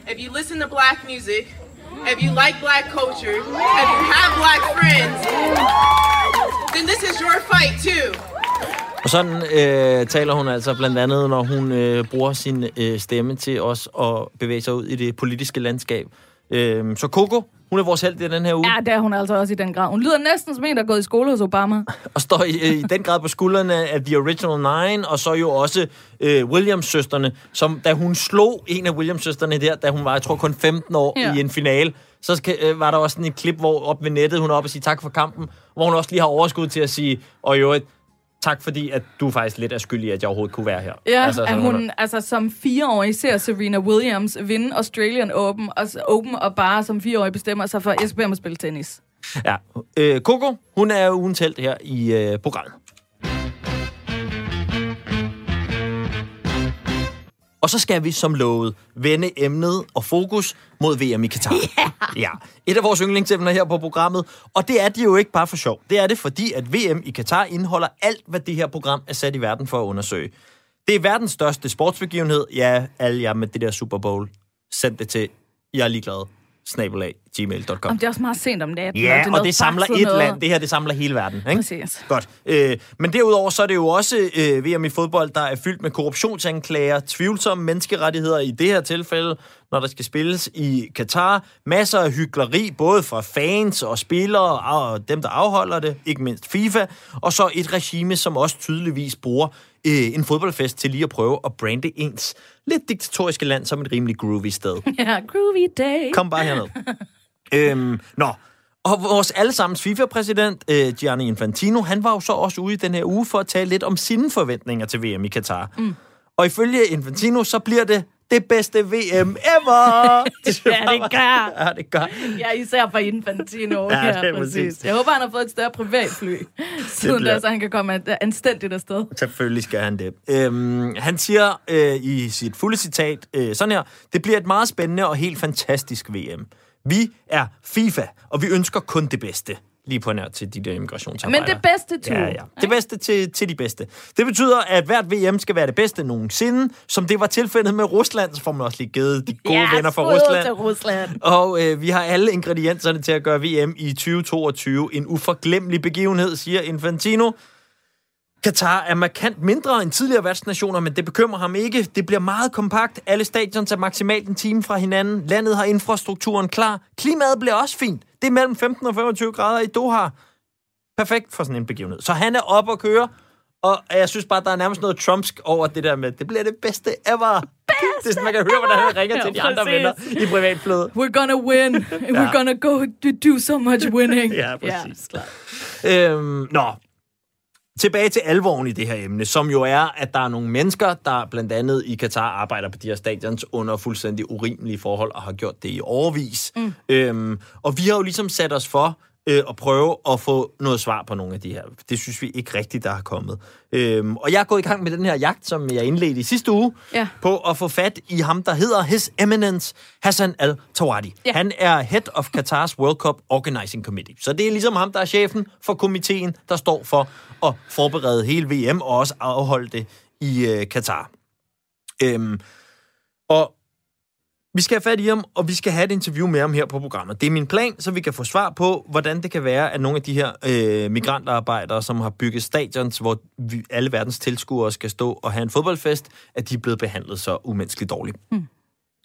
Speaker 9: If you listen to black music, if you like black culture, if you have black friends, then this is your fight too.
Speaker 1: Og sådan øh, taler hun altså blandt andet, når hun øh, bruger sin øh, stemme til os at bevæge sig ud i det politiske landskab. Øh, så Coco, hun er vores held i den her uge.
Speaker 2: Ja, det er hun altså også i den grad. Hun lyder næsten som en, der er gået i skole hos Obama.
Speaker 1: og står i, i den grad på skuldrene af The Original Nine, og så jo også øh, Williams-søsterne, som da hun slog en af Williams-søsterne der, da hun var, jeg tror, kun 15 år
Speaker 2: Ja.
Speaker 1: i en finale, så skal, øh, var der også sådan et klip, hvor op ved nettet, hun er oppe og sige tak for kampen, hvor hun også lige har overskud til at sige, og øvrigt, tak fordi, at du faktisk lidt er skyldig, at jeg overhovedet kunne være her.
Speaker 2: Ja,
Speaker 1: altså,
Speaker 2: at
Speaker 1: sådan,
Speaker 2: hun altså, som fireårig ser Serena Williams vinde Australian Open og, Open, og bare som fireårig bestemmer sig for, at jeg skal at spille tennis.
Speaker 1: Ja. Øh, Coco, hun er ugens held her i øh, programmet. Og så skal vi som lovet vende emnet og fokus mod VM i Katar. Yeah. Ja, et af vores yndlingsemner her på programmet. Og det er det jo ikke bare for sjov. Det er det, fordi at VM i Katar indeholder alt, hvad det her program er sat i verden for at undersøge. Det er verdens største sportsbegivenhed. Ja, alle jer med det der Super Bowl. Send det til, jeg er ligeglad, snabelag, gmail.com.
Speaker 2: Om det er også meget sent om natten.
Speaker 1: Ja,
Speaker 2: er
Speaker 1: og det samler et
Speaker 2: noget.
Speaker 1: land. Det her, det samler hele verden. Ikke?
Speaker 2: Præcis.
Speaker 1: Godt. Øh, men derudover så er det jo også øh, VM i fodbold, der er fyldt med korruptionsanklager, tvivlsomme menneskerettigheder i det her tilfælde, når der skal spilles i Katar. Masser af hyggeleri, både fra fans og spillere og dem, der afholder det, ikke mindst FIFA. Og så et regime, som også tydeligvis bruger øh, en fodboldfest til lige at prøve at brande ens lidt diktatoriske land som et rimelig groovy sted.
Speaker 2: Ja, groovy day.
Speaker 1: Kom bare herned. øhm, nå, og vores allesammens FIFA-præsident, øh, Gianni Infantino, han var jo så også ude i den her uge for at tale lidt om sine forventninger til VM i Katar. Mm. Og ifølge Infantino, så bliver det det bedste VM ever. Det
Speaker 2: Ja, det gør.
Speaker 1: Ja, det gør.
Speaker 2: Ja, især for Infantino.
Speaker 1: Ja, det er
Speaker 2: præcis.
Speaker 1: præcis.
Speaker 2: Jeg håber, han har fået et større privatfly, siden da, så han kan komme an- anstændigt afsted.
Speaker 1: Selvfølgelig skal han det. Øhm, han siger øh, i sit fulde citat øh, sådan her, det bliver et meget spændende og helt fantastisk VM. Vi er FIFA, og vi ønsker kun det bedste. Lige på nær til de der immigrationsarbejdere.
Speaker 2: Men det bedste, Tue.
Speaker 1: Ja, ja. Det bedste til, til de bedste. Det betyder, at hvert VM skal være det bedste nogensinde, som det var tilfældet med Rusland, så får man også lige givet de gode
Speaker 2: ja,
Speaker 1: venner fra Rusland.
Speaker 2: til Rusland.
Speaker 1: Og øh, vi har alle ingredienserne til at gøre VM i 2022 en uforglemmelig begivenhed, siger Infantino. Katar er markant mindre end tidligere værtsnationer, men det bekymrer ham ikke. Det bliver meget kompakt. Alle stadions er maksimalt en time fra hinanden. Landet har infrastrukturen klar. Klimaet bliver også fint. Det er mellem 15 og 25 grader i Doha. Perfekt for sådan en begivenhed. Så han er op og køre, og jeg synes bare, der er nærmest noget trumpsk over det der med, det bliver det bedste ever. Bedste det er man kan høre, hvordan han ringer til de
Speaker 2: Ja,
Speaker 1: andre
Speaker 2: præcis.
Speaker 1: venner i privatflyet.
Speaker 2: We're gonna win. We're gonna go to do so much winning.
Speaker 1: Ja, præcis.
Speaker 2: Ja, klart.
Speaker 1: Øhm, nå, tilbage til alvoren i det her emne, som jo er, at der er nogle mennesker, der blandt andet i Katar arbejder på de her stadions under fuldstændig urimelige forhold, og har gjort det i overvis. Mm. Øhm, og vi har jo ligesom sat os for øh, at prøve at få noget svar på nogle af de her. Det synes vi ikke rigtigt, der har kommet. Øhm, og jeg er gået i gang med den her jagt, som jeg indledte i sidste uge,
Speaker 2: Ja.
Speaker 1: på at få fat i ham, der hedder His Eminence Hassan Al-Tawadi.
Speaker 2: Ja.
Speaker 1: Han er head of Qatars World Cup Organizing Committee. Så det er ligesom ham, der er chefen for komiteen, der står for at forberede hele VM og også afholde det i øh, Katar. Øhm, og vi skal have fat i ham, og vi skal have et interview med ham her på programmet. Det er min plan, så vi kan få svar på, hvordan det kan være, at nogle af de her øh, migrantarbejdere, som har bygget stadions, hvor vi, alle verdens tilskuere skal stå og have en fodboldfest, at de er blevet behandlet så umenneskeligt dårligt. Mm.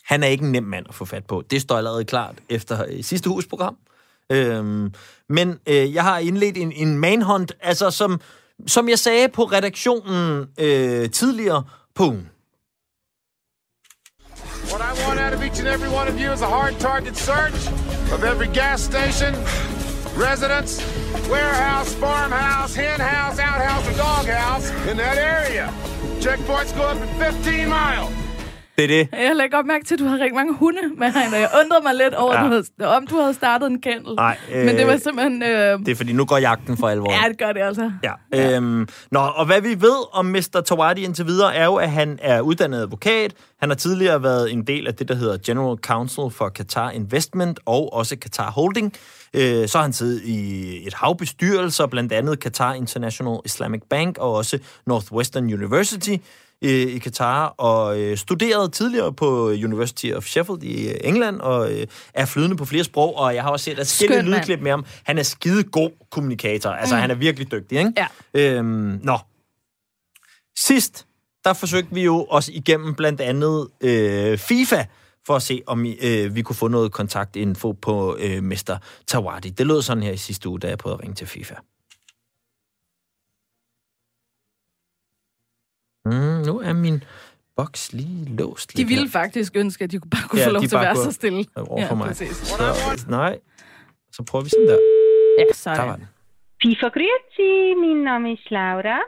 Speaker 1: Han er ikke en nem mand at få fat på. Det står allerede klart efter øh, sidste uges program. Øhm, men øh, jeg har indledt en, en manhunt, altså som, som jeg sagde på redaktionen øh, tidligere på ugen.
Speaker 10: Each and every one of you is a hard target search of every gas station, residence, warehouse, farmhouse, hen house, outhouse, or doghouse in that area. Checkpoints go up at 15 miles.
Speaker 1: Det er det.
Speaker 2: Jeg lægger godt mærke til, at du har rigtig mange hunde med herinde, og jeg undrede mig lidt over,
Speaker 1: Ja.
Speaker 2: ja. du havde, om du havde startet en kennel.
Speaker 1: Nej, øh,
Speaker 2: Men det var simpelthen... Øh,
Speaker 1: Det er fordi, nu går jagten for alvor.
Speaker 2: ja, det gør det altså.
Speaker 1: Ja. Øhm, nå, og hvad vi ved om Mr. Tawadi indtil videre, er jo, at han er uddannet advokat. Han har tidligere været en del af det, der hedder General Counsel for Qatar Investment og også Qatar Holding. Øh, så har han siddet i et hav bestyrelser, blandt andet Qatar International Islamic Bank og også Northwestern University øh, i Qatar, og øh, studeret tidligere på University of Sheffield i øh, England, og øh, er flydende på flere sprog, og jeg har også set adskillige lydklip med ham. Han er skide god kommunikator. Altså, mm. han er virkelig dygtig, ikke?
Speaker 2: Ja.
Speaker 1: Øhm, nå. Sidst, der forsøgte vi jo også igennem blandt andet øh, FIFA, for at se, om øh, vi kunne få noget kontaktinfo på øh, Mr. Tawadi. Det lød sådan her i sidste uge, da jeg prøvede at ringe til FIFA. Mm, nu er min boks lige låst
Speaker 2: De
Speaker 1: lidt
Speaker 2: ville
Speaker 1: her.
Speaker 2: faktisk ønske, at de kunne bare kunne
Speaker 1: Ja,
Speaker 2: få lov til at være så stille.
Speaker 1: over for mig.
Speaker 2: præcis.
Speaker 1: Så, nej, så prøver vi sådan der.
Speaker 2: Ja,
Speaker 1: Der
Speaker 2: sådan.
Speaker 1: var den.
Speaker 11: FIFA Grüezi, min name ist Laura.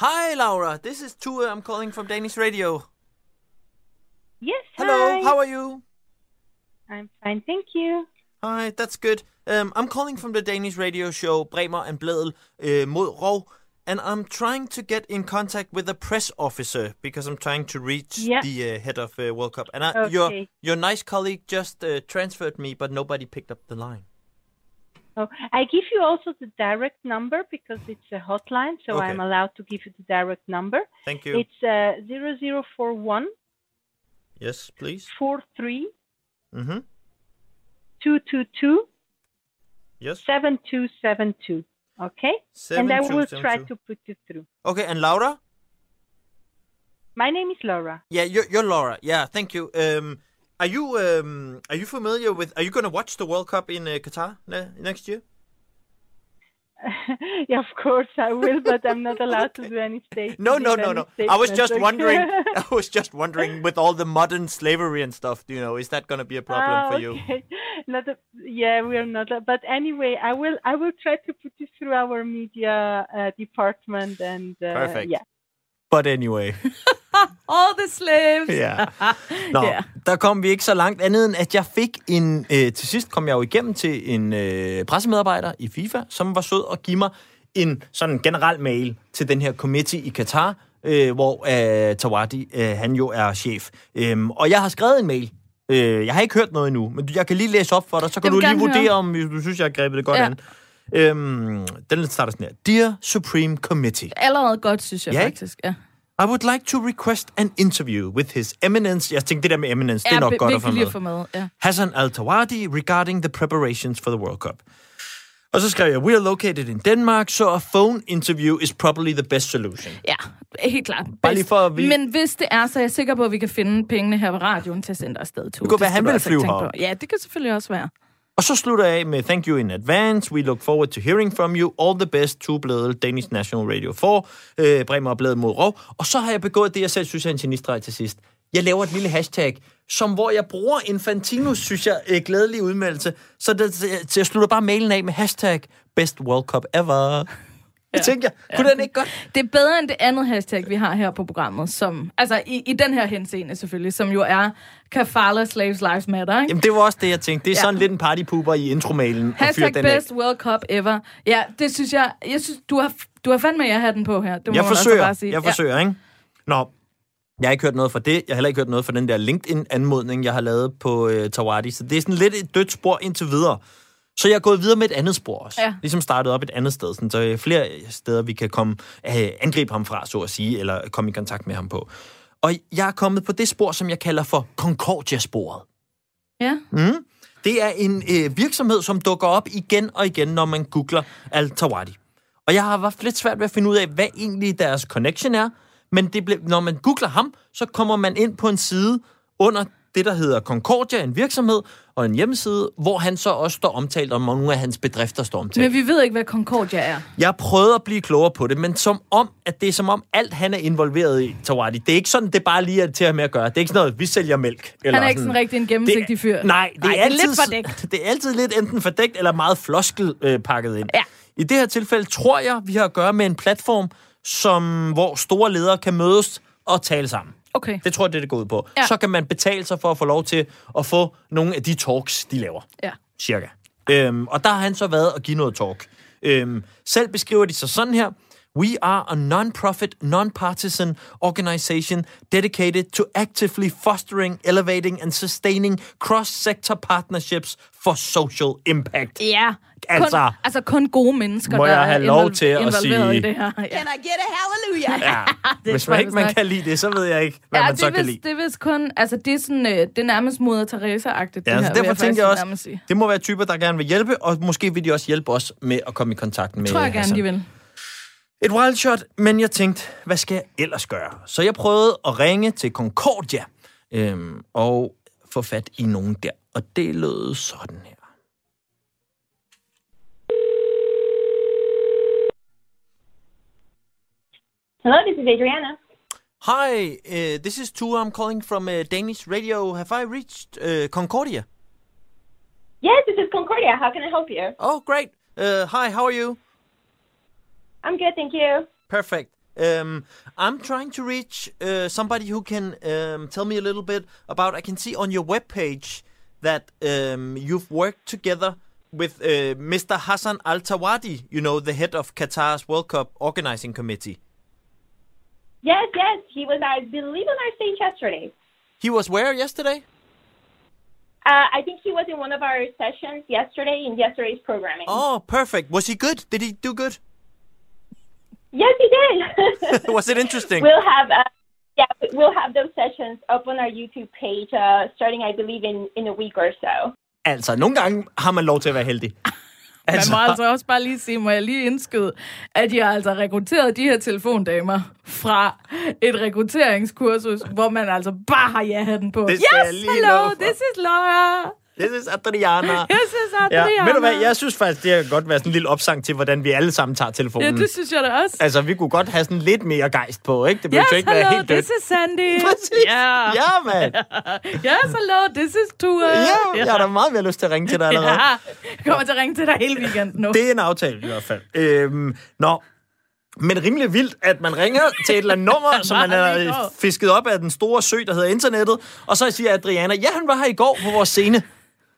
Speaker 1: Hi, Laura. This is Tue. I'm calling from Danish Radio.
Speaker 11: Yes,
Speaker 1: Hello,
Speaker 11: hi.
Speaker 1: how are you?
Speaker 11: I'm fine, thank you.
Speaker 1: Hi, that's good. Um, I'm calling from the Danish radio show Bremer and Bledel uh, mod Rov, and I'm trying to get in contact with the press officer because I'm trying to reach
Speaker 11: Yeah.
Speaker 1: the uh, head of uh, World Cup. And I, your your nice colleague just uh, transferred me, but nobody picked up the line.
Speaker 11: Oh, I give you also the direct number because it's a hotline, so
Speaker 1: Okay.
Speaker 11: I'm allowed to give you the direct number.
Speaker 1: Thank you.
Speaker 11: It's uh, 0041
Speaker 1: yes, please.
Speaker 11: 43
Speaker 1: Mm-hmm.
Speaker 11: 222
Speaker 1: Yes.
Speaker 11: 7272. Okay? and I will try
Speaker 1: 7272.
Speaker 11: to put you through.
Speaker 1: Okay, and Laura?
Speaker 11: My name is Laura.
Speaker 1: Yeah, you're, you're Laura. Yeah, thank you. Um, are you um, are you familiar with? Are you going to watch the World Cup in uh, Qatar ne- next year?
Speaker 11: yeah, of course I will, but I'm not allowed to do any statements.
Speaker 1: No, no, no, no. I was just wondering. I was just wondering, with all the modern slavery and stuff, you know, is that going to be a problem
Speaker 11: Ah,
Speaker 1: for you?
Speaker 11: okay. Not a, yeah, we are not. a- But anyway, I will. I will try to put you through our media uh, department and uh,
Speaker 1: Perfect.
Speaker 11: yeah.
Speaker 1: But anyway,
Speaker 2: All the slaves.
Speaker 1: Ja. Nå,
Speaker 2: Ja.
Speaker 1: der kom vi ikke så langt andet end, at jeg fik en... Øh, til sidst kom jeg jo igennem til en øh, pressemedarbejder i FIFA, som var sød og give mig en sådan generel mail til den her committee i Katar, øh, hvor øh, Tawadi, øh, han jo er chef. Øhm, og jeg har skrevet en mail. Øh, jeg har ikke hørt noget endnu, men jeg kan lige læse op for dig, så kan du lige vurdere,
Speaker 2: høre.
Speaker 1: om du synes, jeg har grebet det godt
Speaker 2: Ja.
Speaker 1: an. Øhm, den starter sådan her. Dear Supreme Committee.
Speaker 2: Allerede godt, synes jeg
Speaker 1: Ja,
Speaker 2: faktisk. Ja.
Speaker 1: I would like to request an interview with his eminence. Jeg tænkte, det der med eminence, det er
Speaker 2: Ja,
Speaker 1: nok godt at få med.
Speaker 2: at få med, ja.
Speaker 1: Hassan Al-Tawadi regarding the preparations for the World Cup. Og så skrev jeg, we are located in Denmark, so a phone interview is probably the best solution.
Speaker 2: Ja, helt klart.
Speaker 1: Bare lige for at vi-
Speaker 2: Men hvis det er, så er jeg sikker på, at vi kan finde pengene her ved radioen til at sende dig afsted. Det
Speaker 1: kunne være, han vil flyve
Speaker 2: herop. Ja, det kan selvfølgelig også være.
Speaker 1: Og så slutter jeg af med thank you in advance. We look forward to hearing from you. All the best to Bledel, Danish National Radio 4, øh, Bremer og Bledel mod Rov. Og så har jeg begået det, jeg selv synes er en genistreg til sidst. Jeg laver et lille hashtag, som hvor jeg bruger Infantinos, synes jeg, øh, glædelig udmeldelse. Så, det, så jeg slutter bare mailen af med hashtag best World Cup ever. Det tænker jeg. Kunne den ikke godt?
Speaker 2: Det er bedre end det andet hashtag, vi har her på programmet, som, altså i, i den her henseende selvfølgelig, som jo er Kafala Slaves Lives Matter, ikke?
Speaker 1: Jamen, det var også det, jeg tænkte. Det er
Speaker 2: Ja.
Speaker 1: sådan lidt en partypooper i intromailen. fyre
Speaker 2: Hashtag
Speaker 1: den af.
Speaker 2: best World Cup ever. Ja, det synes jeg, jeg synes, du har, du har fandme jeg den på her. Det må
Speaker 1: Jeg
Speaker 2: altså
Speaker 1: forsøger,
Speaker 2: bare sige.
Speaker 1: jeg forsøger, ikke? Nå, jeg har ikke hørt noget fra det. Jeg har heller ikke hørt noget fra den der LinkedIn-anmodning, jeg har lavet på øh, Tawadi. Så det er sådan lidt et dødt spor indtil videre. Så jeg er gået videre med et andet spor også.
Speaker 2: Ja.
Speaker 1: Ligesom startet op et andet sted, sådan, så øh, flere steder, vi kan komme, øh, angribe ham fra, så at sige, eller komme i kontakt med ham på. Og jeg er kommet på det spor, som jeg kalder for Concordia-sporet.
Speaker 2: Ja.
Speaker 1: Mm. Det er en øh, virksomhed, som dukker op igen og igen, når man googler Al-Tawadi. Og jeg har haft lidt svært ved at finde ud af, hvad egentlig deres connection er. Men det ble, når man googler ham, så kommer man ind på en side under det, der hedder Concordia, en virksomhed og en hjemmeside, hvor han så også står omtalt, om nogle af hans bedrifter står omtalt.
Speaker 2: Men vi ved ikke, hvad Concordia er.
Speaker 1: Jeg prøvede at blive klogere på det, men som om, at det er som om alt, han er involveret i, Tawadi. Det er ikke sådan, det bare lige er til at med at gøre. Det er ikke sådan noget, vi sælger mælk. Eller
Speaker 2: Han er ikke sådan rigtig en gennemsigtig fyr.
Speaker 1: Nej, det,
Speaker 2: Nej,
Speaker 1: er,
Speaker 2: det er
Speaker 1: altid,
Speaker 2: lidt fordækt.
Speaker 1: Det er altid lidt enten fordækt eller meget floskel øh, pakket ind.
Speaker 2: Ja.
Speaker 1: I det her tilfælde tror jeg, vi har at gøre med en platform, som, hvor store ledere kan mødes og tale sammen.
Speaker 2: Okay.
Speaker 1: Det tror jeg, det er det går ud på.
Speaker 2: Ja.
Speaker 1: Så kan man betale sig for at få lov til at få nogle af de talks, de laver.
Speaker 2: Ja.
Speaker 1: Cirka. Øhm, og der har han så været og give noget talk. Øhm, selv beskriver de sig sådan her. We are a non-profit, non-partisan organization dedicated to actively fostering, elevating and sustaining cross-sector partnerships for social impact.
Speaker 2: Ja.
Speaker 1: Altså.
Speaker 2: kun, altså kun gode mennesker,
Speaker 1: Må
Speaker 2: der
Speaker 1: jeg have
Speaker 2: er
Speaker 1: lov til at
Speaker 2: involveret
Speaker 1: sige-
Speaker 2: i det her. Ja.
Speaker 12: Can I get a hallelujah?
Speaker 1: Ja.
Speaker 2: Det
Speaker 1: Hvis man
Speaker 2: jeg
Speaker 1: ikke man
Speaker 2: vist
Speaker 1: kan lide det, så ved jeg ikke, hvad
Speaker 2: ja,
Speaker 1: man
Speaker 2: det
Speaker 1: så
Speaker 2: er
Speaker 1: kan
Speaker 2: vist,
Speaker 1: lide.
Speaker 2: Det er vist kun, altså det er sådan, øh, det er nærmest moder Teresa-agtigt,
Speaker 1: Ja,
Speaker 2: det her,
Speaker 1: derfor
Speaker 2: vil
Speaker 1: tænker jeg også, det må være typer, der gerne vil hjælpe, og måske vil de også hjælpe os med at komme i kontakt med
Speaker 2: Tror jeg gerne,
Speaker 1: Hassan.
Speaker 2: de vil.
Speaker 1: Et wild shot, men jeg tænkte, hvad skal jeg ellers gøre? Så jeg prøvede at ringe til Concordia øhm, og få fat i nogen der. Og det lød sådan her.
Speaker 13: Hello, this is Adriana.
Speaker 1: Hi, uh, this is Tua. I'm calling from uh, Danish radio. Have I reached uh, Concordia?
Speaker 13: Yes, this is Concordia. How can I help you?
Speaker 1: Oh, great. Uh, hi, how are you?
Speaker 13: I'm good, thank you.
Speaker 1: Perfect. Um, I'm trying to reach uh, somebody who can um, tell me a little bit about. I can see on your webpage that um, you've worked together with uh, Mr. Hassan Al Tawadi, you know, the head of Qatar's World Cup organizing committee.
Speaker 13: Yes, yes, he was, I believe, on our stage yesterday.
Speaker 1: He was where yesterday?
Speaker 13: Uh, I think he was in one of our sessions yesterday in yesterday's programming.
Speaker 1: Oh, perfect. Was he good? Did he do good?
Speaker 13: Yes, he did.
Speaker 1: was it interesting?
Speaker 13: We'll have, uh, yeah, we'll have those sessions up on our YouTube page uh, starting, I believe, in, in a week or so.
Speaker 1: Altså, nogle gange har man lov til at være heldig.
Speaker 2: Altså. Man må altså også bare lige sige, må jeg lige indskyde, at jeg har altså rekrutteret de her telefondamer fra et rekrutteringskursus, hvor man altså bare har ja-hatten på.
Speaker 1: Det
Speaker 2: yes, hello, this is Laura.
Speaker 1: This is Adriana.
Speaker 2: This is
Speaker 1: Ja,
Speaker 2: Adriana.
Speaker 1: ved du hvad, jeg synes faktisk, det kan godt være sådan en lille opsang til, hvordan vi alle sammen tager telefonen.
Speaker 2: Ja, det synes jeg da også.
Speaker 1: Altså, vi kunne godt have sådan lidt mere gejst på, ikke? Det
Speaker 2: Yes,
Speaker 1: jo ikke være
Speaker 2: hello,
Speaker 1: helt dødt.
Speaker 2: this is Sandy.
Speaker 1: Præcis.
Speaker 2: Yeah.
Speaker 1: Ja, mand.
Speaker 2: yes, hello, this is Tua.
Speaker 1: Ja, jeg har da meget mere lyst til at ringe til dig allerede.
Speaker 2: Ja, jeg kommer til at ringe til dig hele weekenden nu.
Speaker 1: Det er en aftale i hvert fald. Øhm, nå, Men rimelig vildt, at man ringer til et eller andet nummer, som man har fisket op af den store sø, der hedder internettet, og så siger Adriana, ja, han var her i går på vores scene.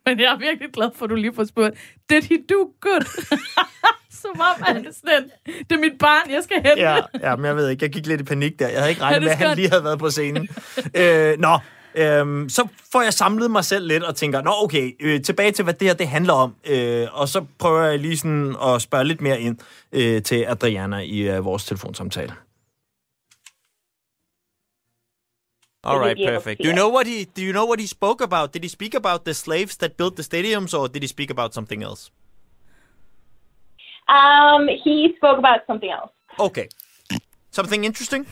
Speaker 2: Men jeg er virkelig glad for, at du lige får spurgt, did he do good? Som om, det er sådan, det er mit barn, jeg skal hente.
Speaker 1: Ja, ja, men jeg ved ikke, jeg gik lidt i panik der. Jeg havde ikke regnet med, at han lige havde været på scenen. øh, nå, øhm, så får jeg samlet mig selv lidt og tænker, nå okay, øh, tilbage til, hvad det her det handler om. Øh, og så prøver jeg lige sådan at spørge lidt mere ind øh, til Adriana i øh, vores telefonsamtale. All right,
Speaker 13: be able to
Speaker 1: perfect. Do you know what he do you know what he spoke about? Did he speak about the slaves that built the stadiums or did he speak about something else?
Speaker 13: Um, he spoke about something else.
Speaker 1: Okay. Something interesting?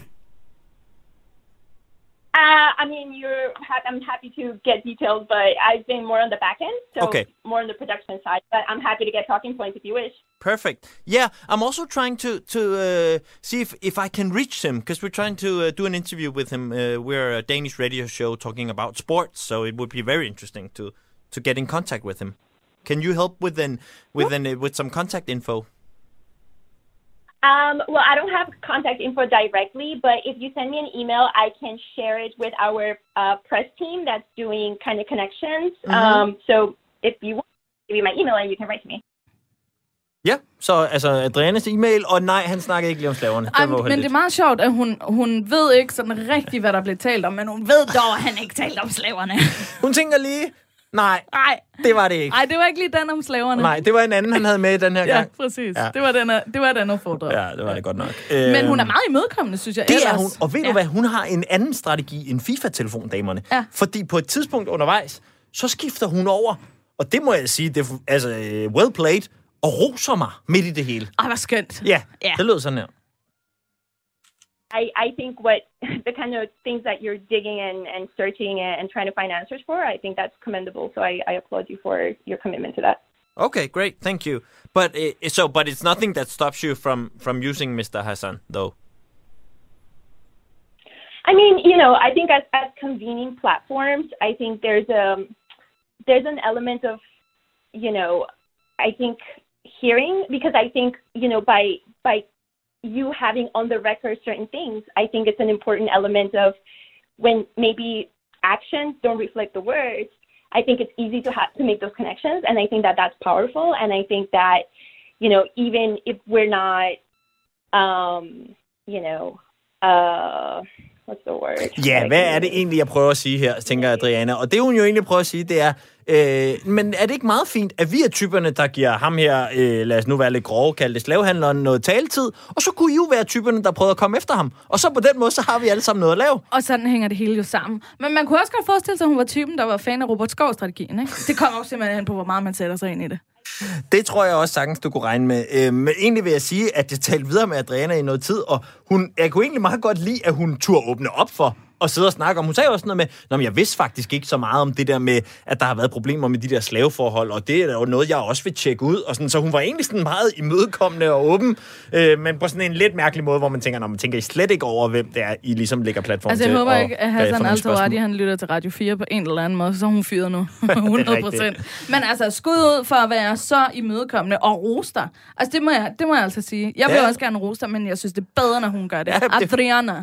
Speaker 13: Uh, I mean, you're. Ha- I'm happy to get details, but I've been more on the back end, so
Speaker 1: Okay.
Speaker 13: more on the production side. But I'm happy to get talking points if you wish.
Speaker 1: Perfect. Yeah, I'm also trying to to uh, see if, if I can reach him because we're trying to uh, do an interview with him. Uh, we're a Danish radio show talking about sports, so it would be very interesting to to get in contact with him. Can you help with an with an uh, with some contact info?
Speaker 13: Um, well, I don't have contact info directly, but if you send me an email, I can share it with our uh, press team that's doing kind of connections.
Speaker 1: Mhm.
Speaker 13: Um, so if you want, give me my email and you can write to me.
Speaker 1: Ja, så altså Adrianas e-mail, og nej, han snakker ikke lige om slaverne.
Speaker 2: Ej,
Speaker 1: Det var
Speaker 2: men det er meget sjovt, at hun, hun ved ikke sådan rigtigt, hvad der blev talt om, men hun ved dog, at han ikke talte om slaverne.
Speaker 1: Hun tænker lige, nej,
Speaker 2: Nej,
Speaker 1: det var det ikke.
Speaker 2: Ej, det var ikke lige den om slaverne.
Speaker 1: Nej, det var en anden, han havde med den her
Speaker 2: Ja,
Speaker 1: gang.
Speaker 2: præcis.
Speaker 1: Ja.
Speaker 2: Ja. Det var den, det var den udfordring.
Speaker 1: Ja, det var det godt nok.
Speaker 2: Men hun er
Speaker 1: Øhm,
Speaker 2: meget imødekommende, synes jeg.
Speaker 1: Det er
Speaker 2: ellers.
Speaker 1: hun. Og ved ja. du hvad, hun har en anden strategi end FIFA-telefon, damerne.
Speaker 2: Ja.
Speaker 1: Fordi på et tidspunkt undervejs, så skifter hun over, og det må jeg sige, det er altså øh, well played, og roser mig midt i det hele.
Speaker 2: Ej, hvor skønt.
Speaker 1: Ja,
Speaker 2: Ja.
Speaker 1: det lød sådan her.
Speaker 13: I, I think what the kind of things that you're digging and, and searching and, trying to find answers for, I think that's commendable. So I, I applaud you for your commitment to that.
Speaker 1: Okay, great, thank you. But uh, so, but it's nothing that stops you from from using Mr. Hassan, though.
Speaker 13: I mean, you know, I think as, as convening platforms, I think there's a there's an element of, you know, I think hearing because I think you know by by you having on the record certain things, I think it's an important element of when maybe actions don't reflect the words. I think it's easy to have to make those connections, and I think that that's powerful. And I think that, you know, even if we're not, um, you know, uh, what's the word?
Speaker 1: Ja, hvad er det egentlig, jeg prøver at sige her, tænker Adriana. Og det, hun jo egentlig prøver at sige, det er, øh, men er det ikke meget fint, at vi er typerne, der giver ham her, øh, lad os nu være lidt grove, kalde det slavehandleren, noget taletid, og så kunne I jo være typerne, der prøvede at komme efter ham. Og så på den måde, så har vi alle sammen noget at lave.
Speaker 2: Og sådan hænger det hele jo sammen. Men man kunne også godt forestille sig, at hun var typen, der var fan af Robert Skov-strategien. Ikke? Det kommer også simpelthen hen på, hvor meget man sætter sig ind i det.
Speaker 1: Det tror jeg også sagtens, du kunne regne med. Øh, men egentlig vil jeg sige, at jeg talte videre med Adriana i noget tid, og hun, jeg kunne egentlig meget godt lide, at hun turde åbne op for og sidde og snakke om. Hun sagde også noget med, Nå, jeg vidste faktisk ikke så meget om det der med, at der har været problemer med de der slaveforhold, og det er jo noget, jeg også vil tjekke ud. Og sådan, så hun var egentlig sådan meget imødekommende og åben, øh, men på sådan en lidt mærkelig måde, hvor man tænker, når man tænker I slet ikke over, hvem det er, I ligesom lægger platform
Speaker 2: Altså,
Speaker 1: til.
Speaker 2: jeg håber
Speaker 1: og-
Speaker 2: ikke, at Hassan
Speaker 1: få nogle
Speaker 2: al
Speaker 1: spørgsmål.
Speaker 2: han lytter til Radio 4 på en eller anden måde, så hun fyret nu. 100
Speaker 1: rigtigt.
Speaker 2: procent. Men altså, skud ud for at være så imødekommende og roster. Altså, det må jeg, det må jeg altså sige. Jeg vil
Speaker 1: Ja.
Speaker 2: også gerne roste, men jeg synes, det er bedre, når hun gør det.
Speaker 1: Ja, det-
Speaker 2: Adriana.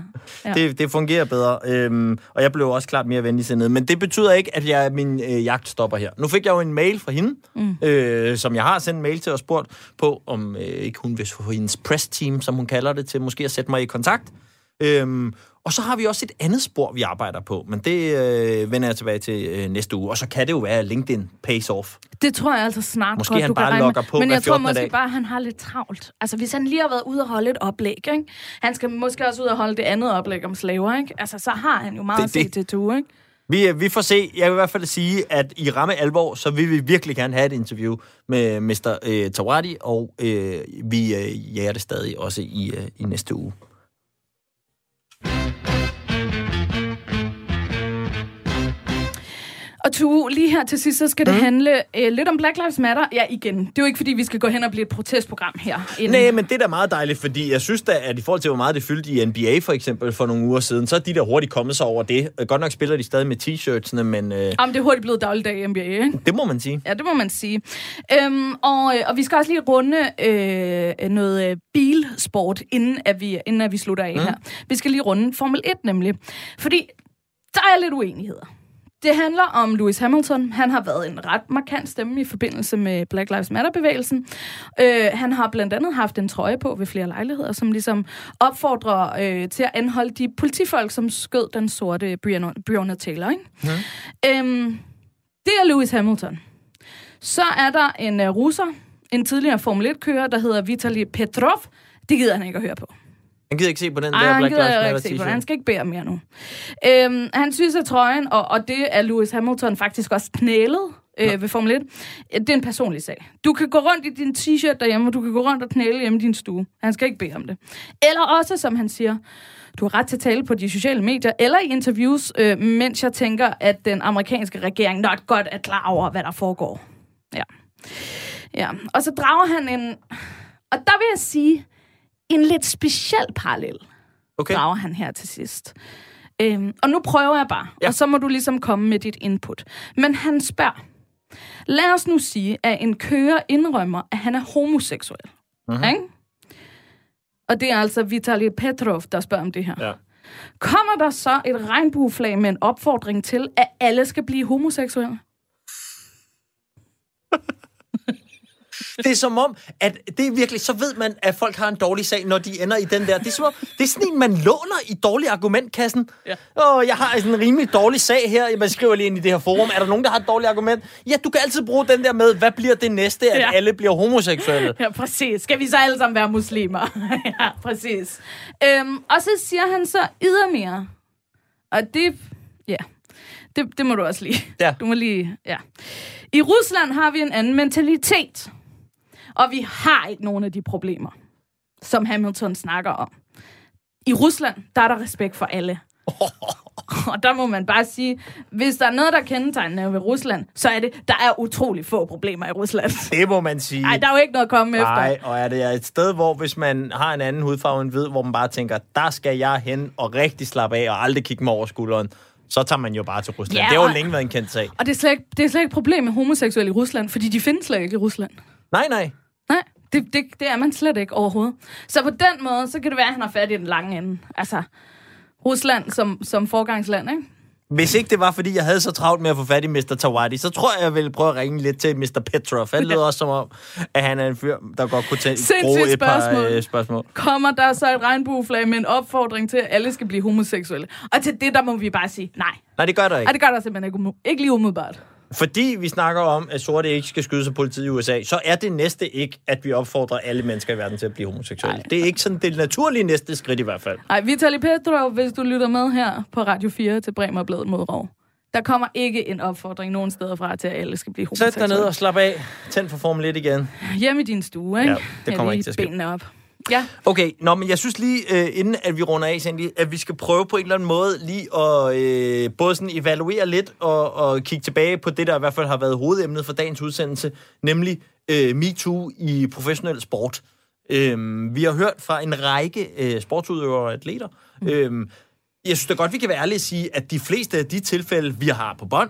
Speaker 2: Ja.
Speaker 1: Det, det fungerer bedre, øhm, og jeg blev også klart mere venligsindet. Men det betyder ikke, at jeg min øh, jagt stopper her. Nu fik jeg jo en mail fra hende, mm. øh, som jeg har sendt en mail til og spurgt på, om øh, ikke hun vil få hendes press team, som hun kalder det, til måske at sætte mig i kontakt. Øhm, og så har vi også et andet spor, vi arbejder på, men det øh, vender jeg tilbage til øh, næste uge. Og så kan det jo være, at LinkedIn pays off.
Speaker 2: Det tror jeg altså snart
Speaker 1: Måske
Speaker 2: godt,
Speaker 1: han
Speaker 2: du
Speaker 1: bare
Speaker 2: kan
Speaker 1: logger
Speaker 2: med.
Speaker 1: på
Speaker 2: Men jeg tror
Speaker 1: 14.
Speaker 2: måske
Speaker 1: dag.
Speaker 2: bare, at han har lidt travlt. Altså, hvis han lige har været ude og holde et oplæg, ikke? Han skal måske også ud og holde det andet oplæg om slaver, ikke? Altså, så har han jo meget
Speaker 1: Det-
Speaker 2: at se
Speaker 1: det-
Speaker 2: til to, ikke?
Speaker 1: Vi, øh, vi får se. Jeg vil i hvert fald sige, at i ramme alvor, så vil vi virkelig gerne have et interview med Mr. Øh, Tawadi, og øh, vi øh, jager det stadig også i, øh, i næste uge.
Speaker 2: Og to, lige her til sidst, så skal det
Speaker 1: Mhm.
Speaker 2: mm. handle øh, lidt om Black Lives Matter. Ja, igen. Det er jo ikke, fordi vi skal gå hen og blive et protestprogram her. Inden.
Speaker 1: Nej, men det er da meget dejligt, fordi jeg synes da, at i forhold til, hvor meget det fyldte i NBA for eksempel for nogle uger siden, så er de der hurtigt kommet sig over det. Øh, Godt nok spiller de stadig med t-shirtsene, men øh,
Speaker 2: Om det er hurtigt blevet dagligdag i NBA, ikke?
Speaker 1: det må man sige.
Speaker 2: Ja, det må man sige. Øhm, og, øh, og vi skal også lige runde øh, noget øh, bilsport, inden at vi, inden at vi slutter af
Speaker 1: Mm.
Speaker 2: mm. her. Vi skal lige runde Formel 1 nemlig. Fordi der er lidt uenigheder. Det handler om Lewis Hamilton. Han har været en ret markant stemme i forbindelse med Black Lives Matter-bevægelsen. Øh, han har blandt andet haft en trøje på ved flere lejligheder, som ligesom opfordrer øh, til at anholde de politifolk, som skød den sorte Breonna, Breonna Taylor. Ikke?
Speaker 1: Mm.
Speaker 2: Øhm, det er Lewis Hamilton. Så er der en uh, russer, en tidligere Formel 1-kører, der hedder Vitali Petrov. Det gider han ikke at høre på.
Speaker 1: Han gider ikke se på den
Speaker 2: Ej,
Speaker 1: der
Speaker 2: han
Speaker 1: Black Lives
Speaker 2: ikke
Speaker 1: Matter
Speaker 2: se på det. Han skal ikke bære mere nu. Øhm, han synes, at trøjen, og, og det er Lewis Hamilton faktisk også knælet øh, ved Formel 1. Det er en personlig sag. Du kan gå rundt i din t-shirt derhjemme, og du kan gå rundt og knæle hjemme i din stue. Han skal ikke bede om det. Eller også, som han siger, du har ret til at tale på de sociale medier, eller i interviews, øh, mens jeg tænker, at den amerikanske regering nok godt er klar over, hvad der foregår. Ja. Ja, og så drager han en... Og der vil jeg sige, en lidt speciel parallel
Speaker 1: okay.
Speaker 2: drager han her til sidst. Øhm, og nu prøver jeg bare, ja. og så må du ligesom komme med dit input. Men han spørger, lad os nu sige, at en kører indrømmer, at han er homoseksuel.
Speaker 1: Mhm.
Speaker 2: Ikke? Og det er altså Vitali Petrov, der spørger om det her.
Speaker 1: Ja.
Speaker 2: Kommer der så et regnbueflag med en opfordring til, at alle skal blive homoseksuelle?
Speaker 1: Det er som om, at det er virkelig, så ved man, at folk har en dårlig sag, når de ender i den der. Det er, som om, det er sådan en, man låner i dårlig argumentkassen.
Speaker 2: Ja.
Speaker 1: Åh, jeg har sådan en rimelig dårlig sag her. Man skriver lige ind i det her forum. Er der nogen, der har et dårligt argument? Ja, du kan altid bruge den der med, hvad bliver det næste, at
Speaker 2: Ja.
Speaker 1: alle bliver homoseksuelle?
Speaker 2: Ja, præcis. Skal vi så alle sammen være muslimer? ja, præcis. Øhm, og så siger han så ydermere, og det, ja, det, det må du også lige.
Speaker 1: Ja.
Speaker 2: Du må lige, ja. I Rusland har vi en anden mentalitet, og vi har ikke nogen af de problemer, som Hamilton snakker om. I Rusland, der er der respekt for alle. Og der må man bare sige, hvis der er noget, der kendetegner ved Rusland, så er det, der er utrolig få problemer i Rusland.
Speaker 1: Det må man sige.
Speaker 2: Nej, der er jo ikke noget at komme efter.
Speaker 1: Nej, og er det et sted, hvor hvis man har en anden hudfarve end hvid, hvor man bare tænker, der skal jeg hen og rigtig slappe af og aldrig kigge mig over skulderen, så tager man jo bare til Rusland.
Speaker 2: Ja,
Speaker 1: det har jo længe været en kendt sag.
Speaker 2: Og det er, slet ikke, det er slet ikke et problem med homoseksuelle i Rusland, fordi de findes slet ikke i Rusland.
Speaker 1: Nej, nej.
Speaker 2: Nej, det, det, det er man slet ikke overhovedet. Så på den måde, så kan det være, at han har fat i den lange ende. Altså, Rusland som, som forgangsland, ikke?
Speaker 1: Hvis ikke det var, fordi jeg havde så travlt med at få fat i Mr. Tawadi, så tror jeg, jeg ville prøve at ringe lidt til Mr. Petrov. Han lyder også som om, at han er en fyr, der godt kunne tage, bruge et par
Speaker 2: spørgsmål.
Speaker 1: øh, spørgsmål.
Speaker 2: Kommer der så et regnbueflag med en opfordring til, at alle skal blive homoseksuelle? Og til det, der må vi bare sige, nej.
Speaker 1: Nej, det gør der ikke.
Speaker 2: det gør der simpelthen ikke, ikke lige umiddelbart.
Speaker 1: Fordi vi snakker om, at sorte ikke skal skydes af politiet i USA, så er det næste ikke, at vi opfordrer alle mennesker i verden til at blive homoseksuelle. Det er ikke sådan det naturlige næste skridt i hvert fald.
Speaker 2: Ej, Vitali Petrov, hvis du lytter med her på Radio 4 til Bremer Bladet mod Rov. Der kommer ikke en opfordring nogen steder fra til, at alle skal blive
Speaker 1: Sæt
Speaker 2: homoseksuelle.
Speaker 1: dig ned og slap af. Tænd for Formel 1 igen.
Speaker 2: Hjem i din stue, ikke?
Speaker 1: Ja, det kommer ikke til at ske.
Speaker 2: benene op. Ja.
Speaker 1: Okay, nå, men jeg synes lige, øh, inden at vi runder af, Sandy, at vi skal prøve på en eller anden måde lige at øh, både sådan evaluere lidt og, og kigge tilbage på det, der i hvert fald har været hovedemnet for dagens udsendelse, nemlig øh, MeToo i professionel sport. Øh, vi har hørt fra en række øh, sportsudøvere og atleter. Mm. Øh, jeg synes da godt, vi kan være ærlige at sige, at de fleste af de tilfælde, vi har på bånd,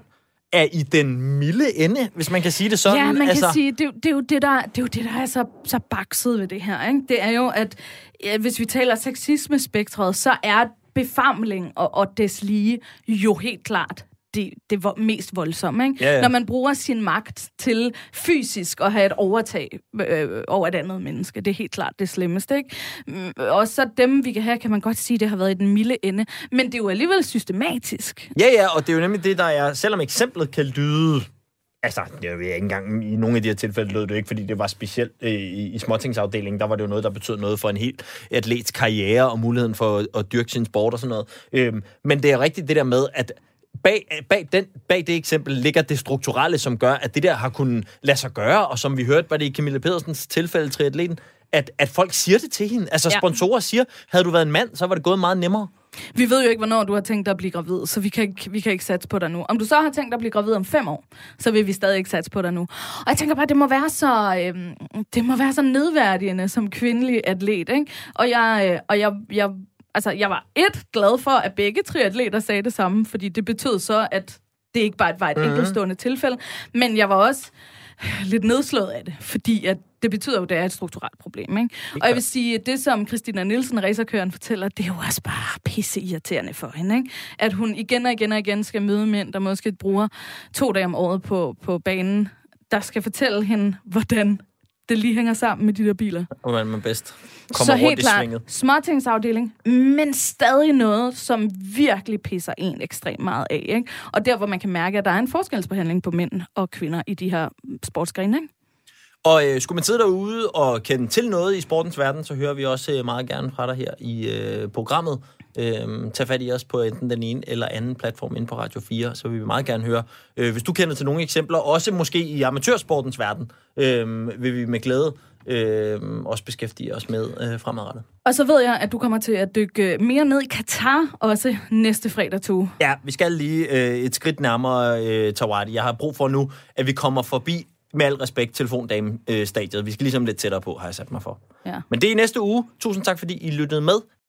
Speaker 1: er i den milde ende, hvis man kan sige det sådan.
Speaker 2: Ja, man
Speaker 1: altså,
Speaker 2: kan sige, det, er jo- det, er jo det, der, det er jo det, der er så, så bakset ved det her. Ikke? Det er jo, at ja, hvis vi taler sexisme-spektret, så er befamling og, og des lige jo helt klart det, det var mest voldsomme. Ikke?
Speaker 1: Ja, ja.
Speaker 2: Når man bruger sin magt til fysisk at have et overtag øh, over et andet menneske. Det er helt klart det slemmeste. Ikke? Mm, Og så dem, vi kan have, kan man godt sige, det har været i den milde ende. Men det er jo alligevel systematisk.
Speaker 1: Ja, ja, og det er jo nemlig det, der er, selvom eksemplet kan lyde Altså, jeg ved ikke engang, i nogle af de her tilfælde lød det ikke, fordi det var specielt øh, i, i småtingsafdelingen, der var det jo noget, der betød noget for en helt atlets karriere og muligheden for at, at dyrke sin sport og sådan noget. Øhm, men det er rigtigt det der med, at bag, bag, den, bag det eksempel ligger det strukturelle, som gør, at det der har kunnet lade sig gøre, og som vi hørte, var det i Camilla Pedersens tilfælde, triatleten, at, at folk siger det til hende. Altså
Speaker 2: Ja.
Speaker 1: sponsorer siger, havde du været en mand, så var det gået meget nemmere.
Speaker 2: Vi ved jo ikke, hvornår du har tænkt dig at blive gravid, så vi kan, ikke, vi kan ikke satse på dig nu. Om du så har tænkt dig at blive gravid om fem år, så vil vi stadig ikke satse på dig nu. Og jeg tænker bare, det må være så, øhm, det må være så nedværdigende som kvindelig atlet, ikke? Og jeg, øh, og jeg, jeg, altså, jeg var et glad for, at begge triatleter sagde det samme, fordi det betød så, at det ikke bare var et
Speaker 1: Mhm.
Speaker 2: mm-hmm. enkeltstående tilfælde, men jeg var også lidt nedslået af det, fordi at det betyder jo, at det er et strukturelt problem. Ikke? Og jeg vil sige, at det, som Christina Nielsen, racerkøren, fortæller, det er jo også bare pisse irriterende for hende. Ikke? At hun igen og igen og igen skal møde mænd, der måske bruger to dage om året på, på banen, der skal fortælle hende, hvordan det lige hænger sammen med de der biler.
Speaker 1: Og hvordan man bedst kommer
Speaker 2: Så
Speaker 1: rundt
Speaker 2: helt
Speaker 1: i
Speaker 2: klart,
Speaker 1: svinget.
Speaker 2: småtingsafdeling, men stadig noget, som virkelig pisser en ekstremt meget af. Ikke? Og der, hvor man kan mærke, at der er en forskelsbehandling på mænd og kvinder i de her sportsgrene. Ikke?
Speaker 1: Og øh, skulle man sidde derude og kende til noget i sportens verden, så hører vi også øh, meget gerne fra dig her i øh, programmet. Øh, tag fat i os på enten den ene eller anden platform inde på Radio 4, så vil vi meget gerne høre. Øh, hvis du kender til nogle eksempler, også måske i amatørsportens verden, øh, vil vi med glæde øh, også beskæftige os med øh, fremadrettet.
Speaker 2: Og så ved jeg, at du kommer til at dykke mere ned i Katar også næste fredag to.
Speaker 1: Ja, vi skal lige øh, et skridt nærmere øh, Tawadi. Jeg har brug for nu, at vi kommer forbi, med al respekt, telefondame-stadiet. Vi skal ligesom lidt tættere på, har jeg sat mig for.
Speaker 2: Ja.
Speaker 1: Men det er i næste uge. Tusind tak, fordi I lyttede med.